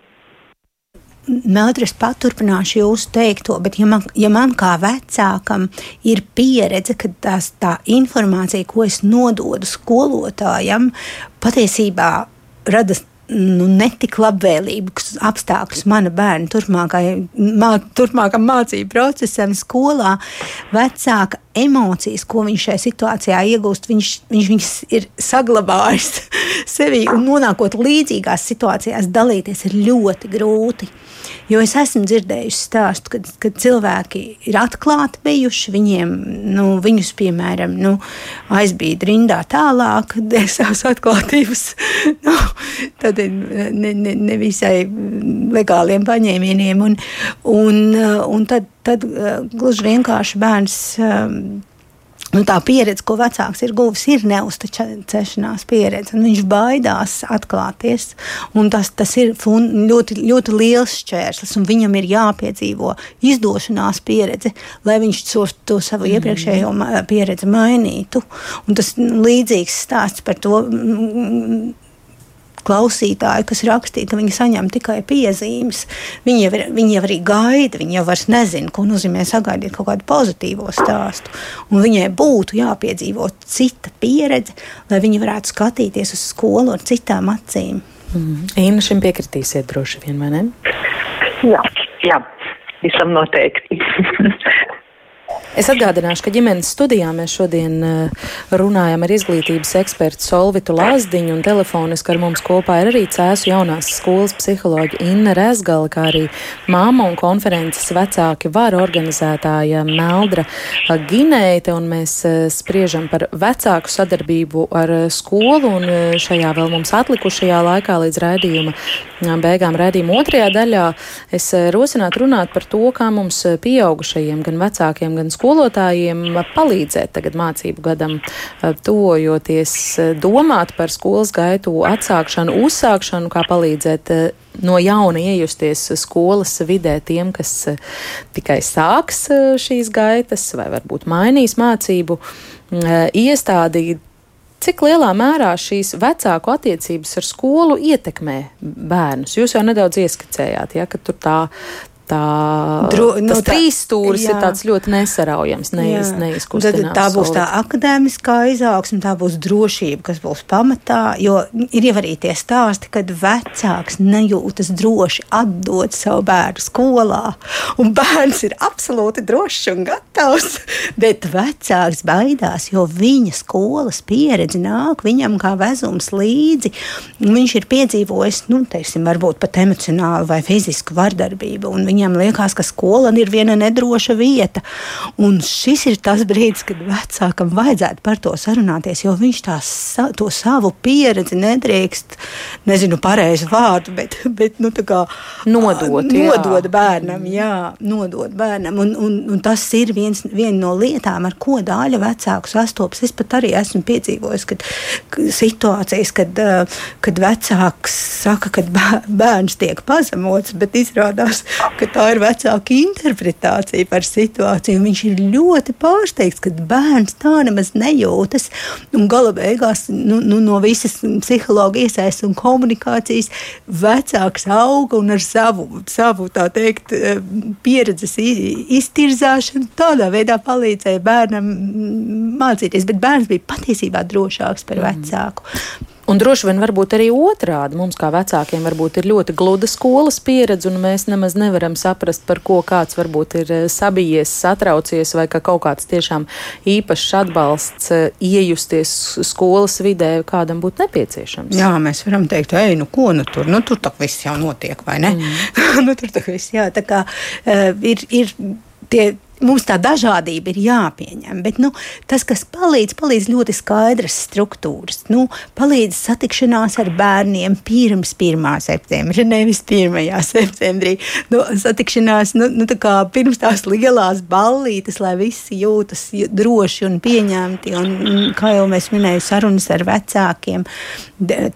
Mēltris paturpināšu jūsu teikto, bet ja man, ja man kā vecākam ir pieredze, ka tās, tā informācija, ko es nododu skolotājam, patiesībā rada nu, netik labvēlīgus apstākļus mana bērna mā, turpmākam mācību procesam skolā, vecāka emocijas, ko viņš šajā situācijā iegūst, viņš, viņš viņas ir saglabājis *laughs* sevī un nonākot līdzīgās situācijās, dalīties ir ļoti grūti. Jo es esmu dzirdējusi stāstu, kad, kad cilvēki ir atklāti bijuši, viņiem, nu, viņus, piemēram, nu, aizbīd rindā tālāk, *laughs* dēļ savas atklātības, *laughs* nu, tad ne, ne, nevisai legāliem paņēmieniem. Un, un, un tad, tad gluži vienkārši bērns Nu, tā pieredze, ko vecāks ir guvis, ir neuzticēšanās pieredze. Viņš baidās atklāties. Tas, tas ir fun, ļoti, ļoti liels šķērslis, un viņam ir jāpiedzīvo izdošanās pieredze, lai viņš to, to savu mm. iepriekšējo pieredzi mainītu. Un tas līdzīgs stāsts par to klausītāji, kas rakstīja, ka viņi saņem tikai piezīmes. Viņi jau, ir, viņi jau arī gaida, viņi jau vairs nezina, ko nozīmē sagaidīt kaut kādu pozitīvo stāstu. Un viņai būtu jāpiedzīvo cita pieredze, lai viņi varētu skatīties uz skolu ar citām acīm. Mm. Inna šim piekritīsiet droši vien, vai ne? Jā, jā visam noteikti. Es atgādināšu, ka ģimenes studijā mēs šodien eh, runājam ar izglītības ekspertu Solvitu Lazdiņu, un telefoniski ar mums kopā ir arī Cēsu jaunās skolas psiholoģa Inna Rezgala, kā arī māma un konferences vecāki var organizētāja Meldra Ginēte, un mēs eh, spriežam par vecāku sadarbību ar eh, skolu, un šajā vēl mums atlikušajā laikā līdz raidījuma beigām raidījuma otrajā daļā es rosinātu runāt par to, kā mums pieaugušajiem, gan vecākiem, gan skolotājiem, skolotājiem palīdzēt tagad mācību gadam, tuvojoties, domāt par skolas gaitu atsākšanu, uzsākšanu, kā palīdzēt no jauna iejusties skolas vidē tiem, kas tikai sāks šīs gaitas vai varbūt mainīs mācību iestādi Cik lielā mērā šīs vecāku attiecības ar skolu ietekmē bērnus? Jūs jau nedaudz ieskicējāt, ja, ka tur tā, tā, Dro, nu, tas trīs stūris jā. ir tāds ļoti nesaraujams, neiz, neizkustinās. Tad tā būs tā akadēmiskā izaugsme, tā būs drošība, kas būs pamatā, jo ir jau arī tie stāsti, kad vecāks nejūtas droši atdot savu bērnu skolā, un bērns ir absolūti drošs un gatavs, *laughs* bet vecāks baidās, jo viņa skolas pieredze nāk viņam kā vezums līdzi, viņš ir piedzīvojis, nu, teiksim, varbūt pat emocionālu vai fizisku vardarbību, un viņa viņam liekas, ka skola ir viena nedroša vieta. Un šis ir tas brīdis, kad vecākam vajadzētu par to sarunāties, jo viņš tās, to savu pieredzi nedrīkst, nezinu, pareizi vārdu, bet, bet nu, kā, nodot, nodot jā. bērnam. Jā, nodot bērnam. Un, un, un tas ir viens, viena no lietām, ar ko daļa vecāku sastopas. Es pat arī esmu piedzīvojis kad, situācijas, kad, kad vecāks saka, ka bērns tiek pazemots, bet izrādās, ka tā ir vecāka interpretācija par situāciju. Viņš ir ļoti pārsteigts, ka bērns tā nemaz nejūtas. Un gala beigās nu, nu, no visas psihologa iesaistas un komunikācijas vecāks auga un ar savu, savu teikt, pieredzes iztirzāšanu tādā veidā palīdzēja bērnam mācīties. Bet bērns bija patiesībā drošāks par mm. Un droši vien varbūt arī otrādi. Mums, kā vecākiem, varbūt ir ļoti gluda skolas pieredze, un mēs nemaz nevaram saprast, par ko kāds varbūt ir eh, sabijies, satraucies, vai ka kaut kāds tiešām īpašs atbalsts eh, iejusties skolas vidē kādam būtu nepieciešams. Jā, mēs varam teikt, ej, nu ko nu tur, nu tur tak viss jau notiek, vai ne? Mm. *laughs* nu tur tak viss, jā, tā kā uh, ir, ir tie mums tā dažādība ir jāpieņem. Bet nu, tas, kas palīdz, palīdz ļoti skaidras struktūras. Nu, palīdz satikšanās ar bērniem pirms 1. septembra, nevis 1. septembrī. Nu, satikšanās nu, nu, tā pirms tās lielās ballītes, lai visi jūtas droši un pieņemti. Un, kā jau mēs minējām, sarunas ar vecākiem,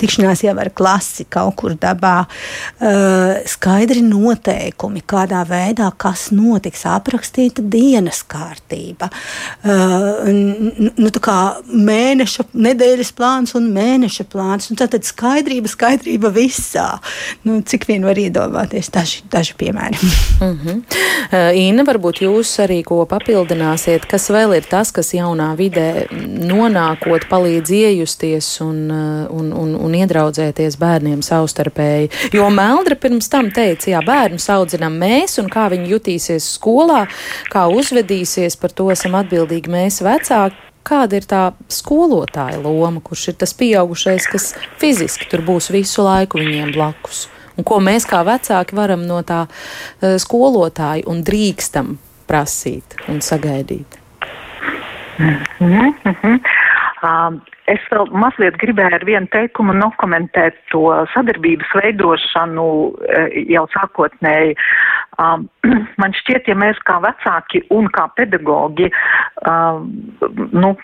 tikšanās jau ar klasi kaut kur dabā, uh, skaidri noteikumi, kādā veidā kas notiks, aprakstīta dienas kārtība, uh, nu, mēneša, nedēļas plāns un mēneša plāns. Un tad skaidrība, skaidrība visā. Nu, cik vien var iedomāties, daži, daži piemēri. *laughs* mm -hmm. Inna, varbūt jūs arī ko papildināsiet, kas vēl ir tas, kas jaunā vidē nonākot palīdz iejusties un, uh, un, un, un iedraudzēties bērniem savstarpēji. Jo Meldra pirms tam teica, jā, bērnus audzinām mēs un kā viņi jutīsies skolā, kā uzvedīsies, par to esam atbildīgi mēs vecāki. Kāda ir tā skolotāja loma, kurš ir tas pieaugušais, kas fiziski tur būs visu laiku viņiem blakus? Un ko mēs kā vecāki varam no tā uh, skolotāja un drīkstam prasīt un sagaidīt? Mm -hmm, mm -hmm. Um, Es vēl mazliet gribēju ar vienu teikumu nokomentēt to sadarbības veidošanu eh, jau sākotnēji. Um, *clears throat* man šķiet, ja mēs kā vecāki un kā pedagogi, um, nu,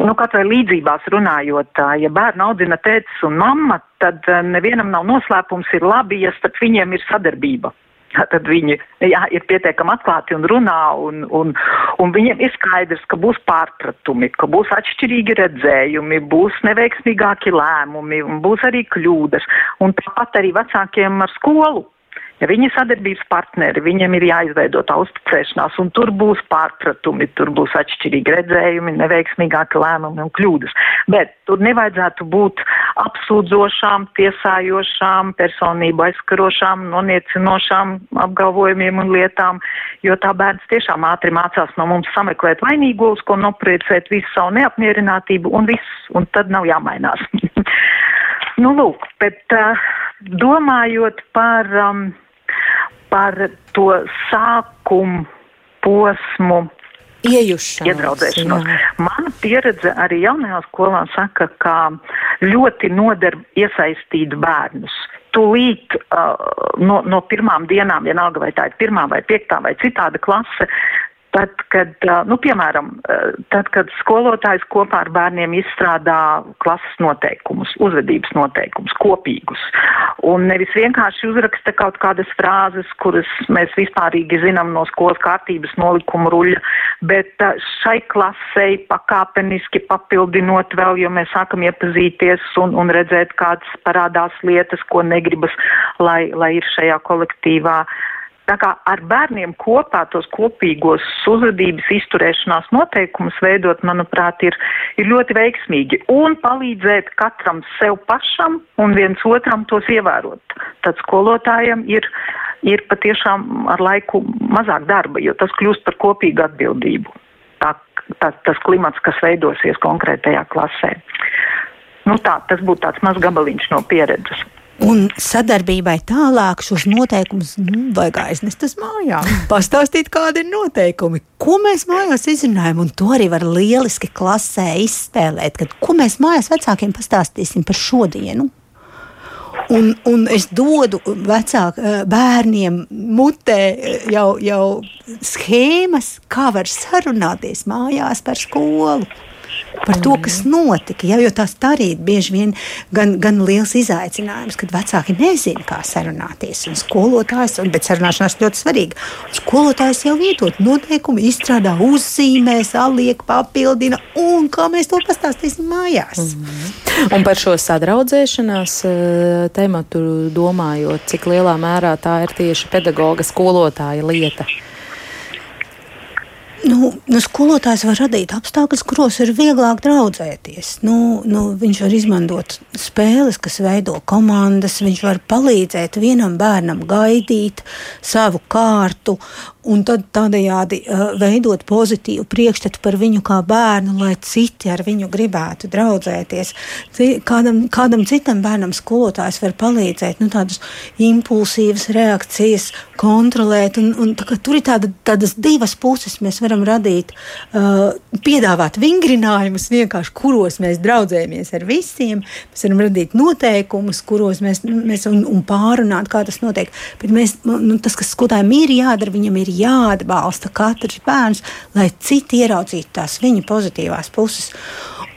Nu, kaut vai līdzībās runājot, ja bērnu audzina tētis un mamma, tad eh, nevienam nav noslēpums, ir labi, ja starp viņiem ir sadarbība. Tad viņi jā, ir pietiekami atklāti un runā, un, un, un viņiem ir skaidrs, ka būs pārpratumi, ka būs atšķirīgi redzējumi, būs neveiksmīgāki lēmumi, būs arī kļūdas. Un tāpat arī vecākiem ar skolu Ir sadarbības partneri, viņiem ir jāizveido tā uzticēšanās, un tur būs pārpratumi, tur būs atšķirīgi redzējumi, neveiksmīgāki lēmumi un kļūdas. Bet tur nevajadzētu būt apsūdzošām, tiesājošām, personību aizskarošām, noniecinošām apgalvojumiem un lietām, jo tā bērns tiešām ātri mācās no mums sameklēt vainīgos, ko nopriecēt visu savu neapmierinātību un viss, un tad nav jāmainās. *laughs* nu, lūk, bet uh, domājot par. Um, par to sākumu posmu. Iedraudzēšanos. Mana pieredze arī jaunajā skolā saka, ka ļoti noder iesaistīt bērnus. Tūlīt uh, no, no pirmām dienām, vienalga vai tā ir pirmā vai piektā vai citāda klase, Tad, kad, nu, piemēram, tad, kad skolotājs kopā ar bērniem izstrādā klases noteikumus, uzvedības noteikumus, kopīgus, un nevis vienkārši uzraksta kaut kādas frāzes, kuras mēs vispārīgi zinām no skolas kārtības nolikuma ruļa, bet šai klasei pakāpeniski papildinot vēl, jo mēs sākam iepazīties un, un redzēt, kādas parādās lietas, ko negribas, lai, lai ir šajā kolektīvā. Tā kā ar bērniem kopā tos kopīgos uzvedības izturēšanās noteikumus veidot, manuprāt, ir, ir ļoti veiksmīgi un palīdzēt katram sev pašam un viens otram tos ievērot. Tad skolotājiem ir, ir patiešām ar laiku mazāk darba, jo tas kļūst par kopīgu atbildību. Tā, tā, tas klimats, kas veidosies konkrētajā klasē. Nu tā, tas būtu tāds mazs gabaliņš no pieredzes. Un sadarbībai tālāk šos noteikumus nu, vajag aiznest uz mājām. *laughs* Pastāstīt, kādi ir noteikumi, ko mēs mājās izrunājam, un to arī var lieliski klasē izspēlēt. Kad, ko mēs mājās vecākiem pastāstīsim par šodienu? Un, un es dodu vecāku eh, bērniem mutē eh, jau, jau schēmas, kā var sarunāties mājās par skolu par to, kas notika. Ja, jo tas arī ir bieži vien gan, gan liels izaicinājums, kad vecāki nezina, kā sarunāties. Un skolotājs, un, bet sarunāšanās ļoti svarīga. Skolotājs jau vietot noteikumu, izstrādā uzzīmē, saliek, papildina, un kā mēs to pastāstīsim mājās. Mm -hmm. Un par šo sadraudzēšanās eh, tematu domājot, cik lielā mērā tā ir tieši pedagoga skolotāja lieta. Nu, nu, skolotājs var radīt apstākļus, kuros ir vieglāk draudzēties. Nu, nu, viņš var izmantot spēles, kas veido komandas. Viņš var palīdzēt vienam bērnam gaidīt savu kārtu, un tad tādējādi uh, veidot pozitīvu priekšstatu par viņu kā bērnu, lai citi ar viņu gribētu draudzēties. Kādam, kādam citam bērnam skolotājs var palīdzēt, nu, tādas impulsīvas reakcijas kontrolēt, un, un tā, tur ir tāda, tādas divas puses. Mēs varam radīt, uh, piedāvāt vingrinājumus vienkārši, kuros mēs draudzējamies ar visiem, mēs varam radīt noteikumus, kuros mēs, mēs un, un pārunāt, kā tas notiek, bet mēs, nu, tas, kas skolotājiem ir jādara, viņam ir jāatbalsta katrs bērns, lai citi ieraudzītu tās viņa pozitīvās puses.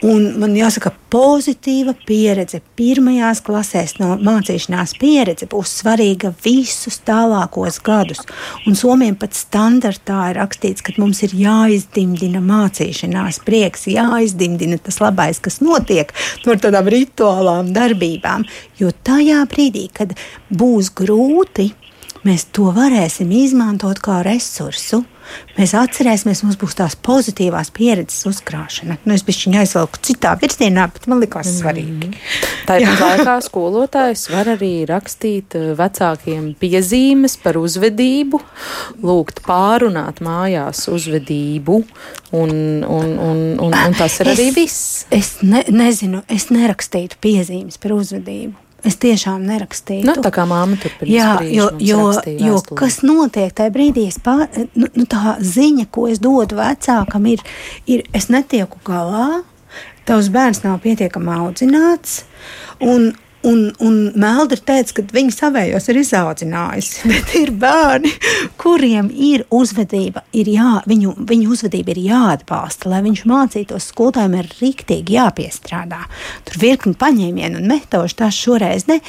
Un man jāsaka, pozitīva pieredze pirmajās klasēs no mācīšanās pieredze būs svarīga visus tālākos gadus. Un Somijam pat standartā ir rakstīts, ka mums ir jāizdimdina mācīšanās prieks, jāizdimdina tas labais, kas notiek no tādām rituālām darbībām. Jo tajā brīdī, kad būs grūti, mēs to varēsim izmantot kā resursu. Mēs atcerēsimies, mums būs tās pozitīvās pieredzes uzkrāšana. Nu, es biju aizvelku citā virzienā, bet man likās mm. svarīgi. Tāpat laikā skolotājs var arī rakstīt eh, vecākiem piezīmes par uzvedību, lūgt pārunāt mājās uzvedību, un, un, un, un, un tas ir es, arī viss. Es ne, nezinu, es nerakstītu piezīmes par uzvedību. Es tiešām nerakstīju. Nu, tā kā māma tur bija. Jā, jo, jo, jo kas notiek tajā brīdī, pār, nu, nu, tā ziņa, ko es dodu vecākam, ir, ir es netieku galā, tavs bērns nav pietiekami audzināts, un, Un, un Meldra teica, ka viņa savējos ir izaudzinājusi, *laughs* bet ir bērni, kuriem ir uzvedība, ir jā, viņu, viņu uzvedība ir jāatbalsta, lai viņš mācītos skolotājiem ir riktīgi jāpiestrādā. Tur virkni paņēmienu un metožu tās šoreiz ne,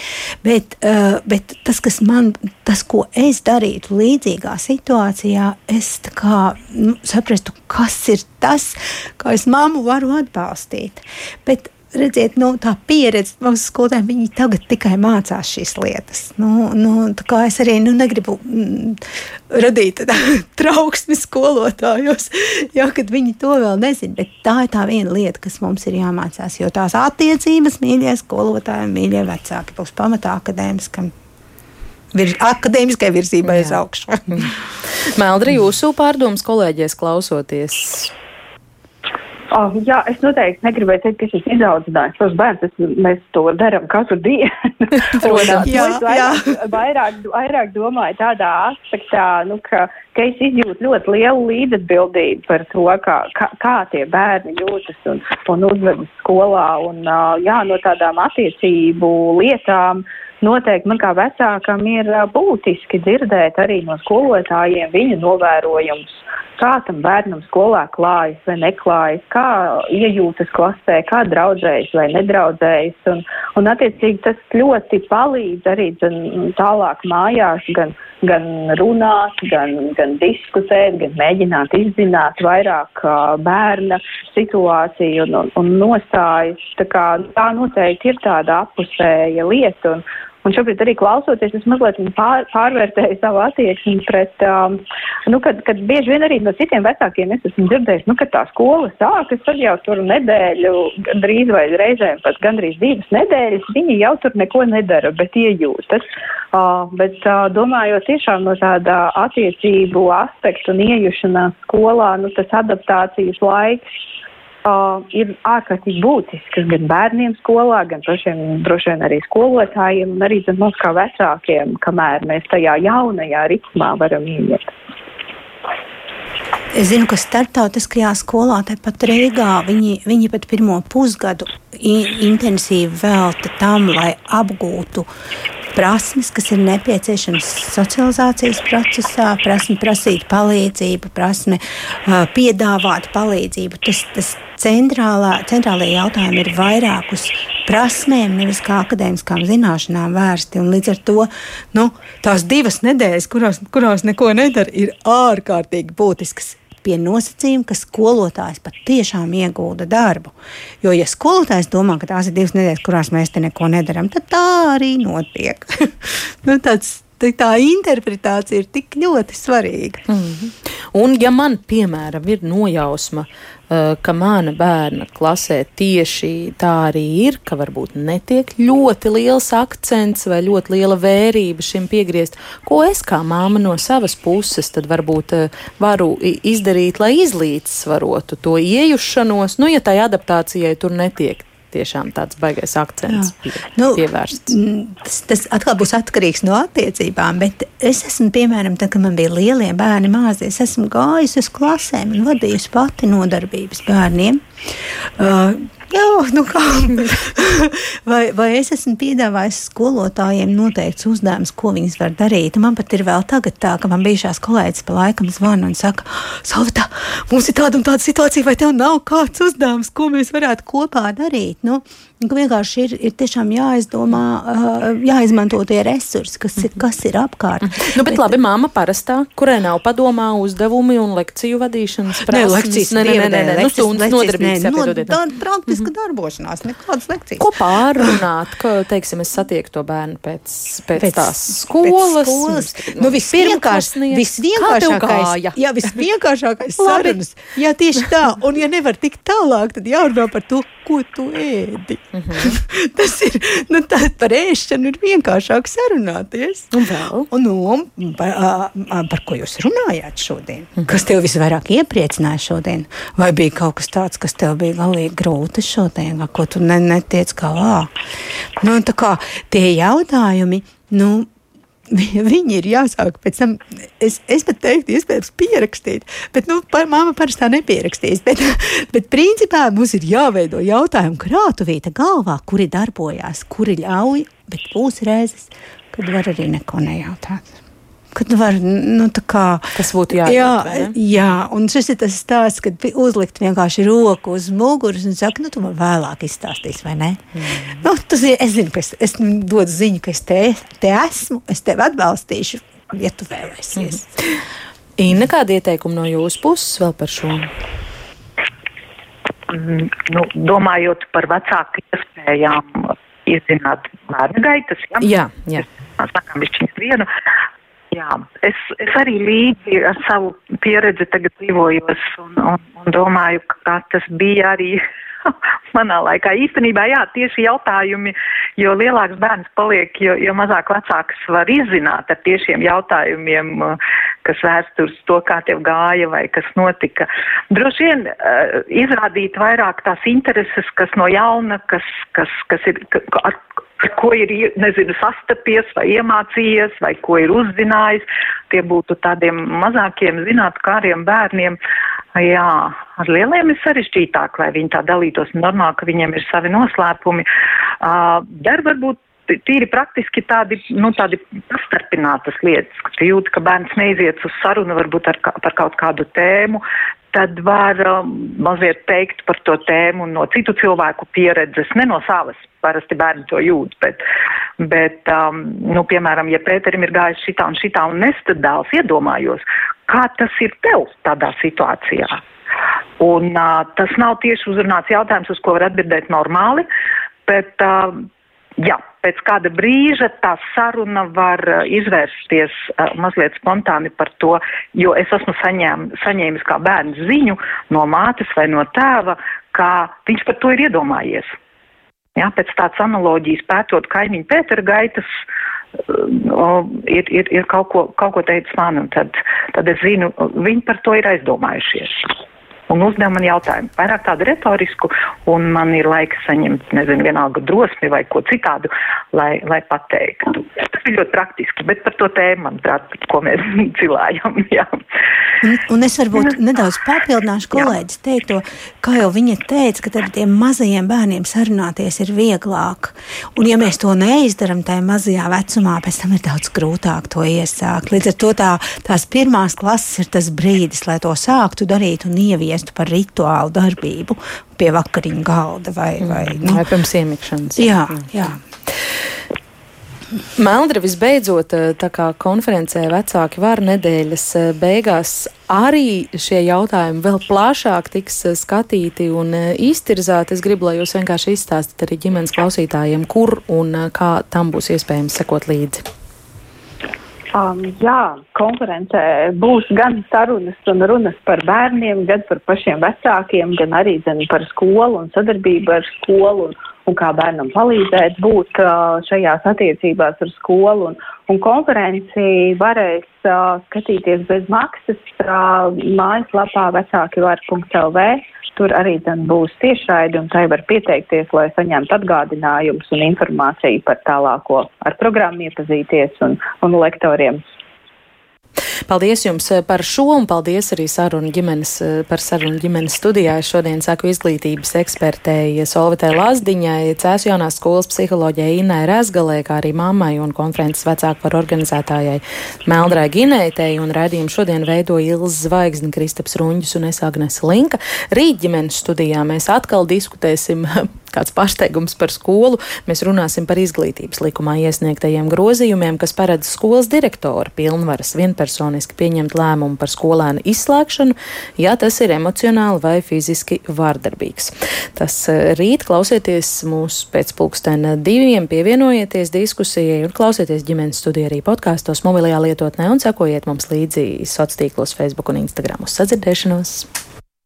bet, uh, bet tas, kas man, tas, ko es darītu līdzīgā situācijā, es kā, nu, saprastu, kas ir tas, kā es mammu varu atbalstīt. Bet redziet, nu, tā pieredze mūsu skolotājiem, viņi tagad tikai mācās šīs lietas. Nu, nu, es arī nu, negribu mm, radīt *laughs* trauksmi skolotājos, *laughs* jo viņi to vēl nezina. Bet tā ir tā viena lieta, kas mums ir jāmācās. Jo tās attiecības, mīļie skolotāji, mīļie vecāki, būs pamatā akadēmiskam. Vir, akadēmiskai virzībai uz augšu. *laughs* Meldri, jūsu pārdomas kolēģies klausoties. Oh, jā, es noteikti negribēju teikt, ka šis izaudzinājums savus bērnus, mēs to darām katru dienu. *laughs* Protams, jā, es vairāk, vairāk, vairāk domāju tādā aspektā, nu, ka, ka es izjūtu ļoti lielu līdzatbildību par to, kā, kā, kā tie bērni jūtas un, un uzvedas skolā. Un, jā, no tādām attiecību lietām noteikti man kā vecākam ir būtiski dzirdēt arī no skolotājiem viņu novērojumus kā tam bērnam skolā klājas vai neklājas, kā iejūtas klasē, kā draudzējas vai nedraudzējas. Un, un attiecīgi tas ļoti palīdz arī tālāk mājās, gan, gan runāt, gan, gan diskutēt, gan mēģināt izzināt vairāk uh, bērna situāciju un, un, un nostājas. Tā, kā, tā noteikti ir tāda apusēja lieta. Un, Un šobrīd arī klausoties, es mazliet pār, pārvērtēju savu attieksmi pret, um, nu, kad, kad bieži vien arī no citiem vecākiem es esmu dzirdējis, nu, ka tā skola sākas, tad jau tur nedēļu, drīz vai reizēm pat gandrīz divas nedēļas, viņi jau tur neko nedara, bet iejūtas. Uh, bet uh, domājot tiešām no tāda attiecību aspektu un iejušanās skolā, nu, tas adaptācijas laiks uh, ir ārkārtīgi būtiskas gan bērniem skolā, gan pašiem droši vien arī skolotājiem un arī mums kā vecākiem, kamēr mēs tajā jaunajā ritmā varam ieiet. Es zinu, ka starptautiskajā skolā, tepat Rīgā, viņi, viņi pat pirmo pusgadu intensīvi velta tam, lai apgūtu prasmes, kas ir nepieciešamas socializācijas procesā, prasme prasīt palīdzību, prasme uh, piedāvāt palīdzību. Tas, tas centrālā, centrālajie jautājumi ir vairāk uz prasmēm, nevis kā akadēmiskām zināšanām vērsti. Un līdz ar to nu, tās divas nedēļas, kurās, kurās neko nedara, ir ārkārtīgi būtiskas pie nosacījuma, ka skolotājs patiešām iegulda darbu. Jo, ja skolotājs domā, ka tās ir divas nedēļas, kurās mēs te neko nedarām, tad tā arī notiek. *laughs* nu, tāds, tā interpretācija ir tik ļoti svarīga. Mm -hmm. Un, ja man, piemēram, ir nojausma, ka mana bērna klasē tieši tā arī ir, ka varbūt netiek ļoti liels akcents vai ļoti liela vērība šim piegriezt. Ko es kā māma no savas puses tad varbūt eh, varu izdarīt, lai izlīdzsvarotu to iejušanos, nu, ja tai adaptācijai tur netiek tiešām tāds baigais akcents pie, nu, pievērsts. Tas, tas atkal būs atkarīgs no attiecībām, bet es esmu, piemēram, tad, kad man bija lielie bērni māzi, es esmu gājusi uz klasēm un vadījusi pati nodarbības bērniem. Uh, Jā, nu kā, *laughs* vai, vai es esmu piedāvājis skolotājiem noteikts uzdevums, ko viņas var darīt? Man pat ir vēl tagad tā, ka man bijušās kolēģis pa laikam zvana un saka, Savita, mums ir tāda un tāda situācija, vai tev nav kāds uzdevums, ko mēs varētu kopā darīt? Nu, vienkārši ir, ir tiešām jāizdomā, jāizmanto tie resursi, kas ir, kas ir apkārt. Nu, bet, bet labi, māma parastā, kurai nav padomā uzdevumi un lekciju vadīšanas prasmes. Nē, lekcijas, nē, nē, nē, nē, nu, stundas nodarbības. No, tā praktiska mm -hmm. darbošanās, nekādas lekcijas. Ko pārrunāt, ka, teiksim, es satieku to bērnu pēc, pēc, pēc tās skolas? Pēc skolas. Nu, nu visvienkāršākais, visvienkāršākais, jā, visvienkāršākais *laughs* sarunas. Jā, tieši tā. Un ja nevar tikt tālāk, tad jārunā par to, ko tu ēdi. Mm -hmm. *laughs* Tas ir nu, par ēšanu, ir vienkāršāk sarunāties. Un vēl? Un, nu, par, par ko jūs runājāt šodien? Mm -hmm. Kas tev visvairāk iepriecināja šodien? Vai bija kaut kas tāds, kas tev bija galīgi grūti šodien, ko tu ne, netiec galā? Nu, tā kā tie jautājumi. Nu, *laughs* Viņi ir jāsāk pēc tam, es, es pat teiktu, iespējams, pierakstīt. Bet, nu, par, māma parasti tā nepierakstīs. Bet, *laughs* bet, principā, mums ir jāveido jautājumu krātuvīte galvā, kuri darbojās, kuri ļauj, bet būs reizes, kad var arī neko nejautāt. Kad var, nu, kā, tas būtu jādara. Jā, jā, un šis ir tas stāsts, kad uzlikt vienkārši roku uz muguras un saka, nu, tu man vēlāk izstāstīsi, vai ne? Mm. Nu, tas ir, es zinu, ka es, es dodu ziņu, ka es te, te esmu, es tevi atbalstīšu, ja tu vēlēsies. Mm. Inna, kāda ieteikuma no jūsu puses vēl par šo? Mm, nu, domājot par vecāku iespējām izzināt bērnu gaitas, ja? jā, jā. Mēs sakām, viņš vienu. Jā, es, es arī līdzi ar savu pieredzi tagad dzīvojos un, un, un domāju, ka tas bija arī *laughs* manā laikā. Īstenībā, jā, tieši jautājumi, jo lielāks bērns paliek, jo, jo mazāk vecāks var izzināt ar tiešiem jautājumiem, kas vērst uz to, kā tev gāja vai kas notika. Droši vien uh, izrādīt vairāk tās intereses, kas no jauna, kas, kas, kas ir, ar, ar ko ir, nezinu, sastapies vai iemācījies vai ko ir uzzinājis. Tie būtu tādiem mazākiem zinātkāriem bērniem. Jā, ar lieliem ir sarežģītāk, lai viņi tā dalītos normāli, ka viņiem ir savi noslēpumi. Uh, dar varbūt tīri praktiski tādi, nu, tādi pastarpinātas lietas, ka tu jūti, ka bērns neiziet uz sarunu varbūt ar, par kaut kādu tēmu, tad var um, mazliet teikt par to tēmu no citu cilvēku pieredzes, ne no savas. Parasti bērni to jūt, bet, bet um, nu, piemēram, ja Pēterim ir gājis šitā un šitā un nestad dēls, iedomājos, kā tas ir tev tādā situācijā. Un uh, tas nav tieši uzrunāts jautājums, uz ko var atbildēt normāli, bet uh, jā, pēc kāda brīža tā saruna var uh, izvērsties uh, mazliet spontāni par to, jo es esmu saņēm, saņēmis kā bērns ziņu no mātes vai no tēva, kā viņš par to ir iedomājies. Jā, pēc tādas analoģijas pētot kaimiņu Pētera gaitas, uh, ir, ir, ir kaut ko, kaut ko teicis man, un tad, tad es zinu, viņi par to ir aizdomājušies un uzdev man jautājumu. Vairāk tādu retorisku, un man ir laiks saņemt, nezinu, vienalga drosmi vai ko citādu, lai, lai pateiktu. Tas ir ļoti praktiski, bet par to tēmu, manuprāt, ko mēs *laughs* cilājam. Jā. Un, un es varbūt nedaudz papildināšu kolēģis teikto, kā jau viņa teica, ka ar tiem mazajiem bērniem sarunāties ir vieglāk. Un ja mēs to neizdaram tajā mazajā vecumā, pēc tam ir daudz grūtāk to iesākt. Līdz ar to tā, tās pirmās klases ir tas brīdis, lai to sāktu darīt un ieviest ieviestu par rituālu darbību pie vakariņu galda vai, mm. vai, nu, vai pirms iemikšanas. Jā, jā. Meldra visbeidzot, eh, tā kā konferencē vecāki var nedēļas eh, beigās arī šie jautājumi vēl plašāk tiks eh, skatīti un iztirzāti. Es gribu, lai jūs vienkārši izstāstat arī ģimenes klausītājiem, kur un kā tam būs iespējams sekot līdzi. Um, jā, konferencē būs gan sarunas un runas par bērniem, gan par pašiem vecākiem, gan arī gan par skolu un sadarbību ar skolu un, un kā bērnam palīdzēt būt uh, šajās attiecībās ar skolu. Un, un konferenci varēs uh, skatīties bez maksas uh, mājaslapā vecāki var.lv Tur arī būs tiešraidi, un tai var pieteikties, lai saņemtu atgādinājumus un informāciju par tālāko ar programmu iepazīties un, un lektoriem Paldies jums eh, par šo un paldies arī sarunu ģimenes, eh, par sarunu ģimenes studijā. Es šodien saku izglītības ekspertei Solvitē Lazdiņai, Cēsu jaunās skolas psiholoģijai Inai Rezgalē, kā arī mammai un konferences vecāku par organizētājai Meldrai Ginētei un redzījumu šodien veido Ilza Zvaigzne, Kristaps Ruņģis un es Agnes Linka. Rīt ģimenes studijā mēs atkal diskutēsim *laughs* kāds pārsteigums par skolu, mēs runāsim par izglītības likumā iesniegtajiem grozījumiem, kas paredz skolas direktora pilnvaras vienpersoniski pieņemt lēmumu par skolēnu izslēgšanu, ja tas ir emocionāli vai fiziski vārdarbīgs. Tas eh, rīt klausieties mūs pēc pulkstena diviem, pievienojieties diskusijai un klausieties ģimenes studiju arī podkāstos mobilajā lietotnē un sekojiet mums līdzi sociālos tīklos Facebook un Instagram uz sadzirdēšanos.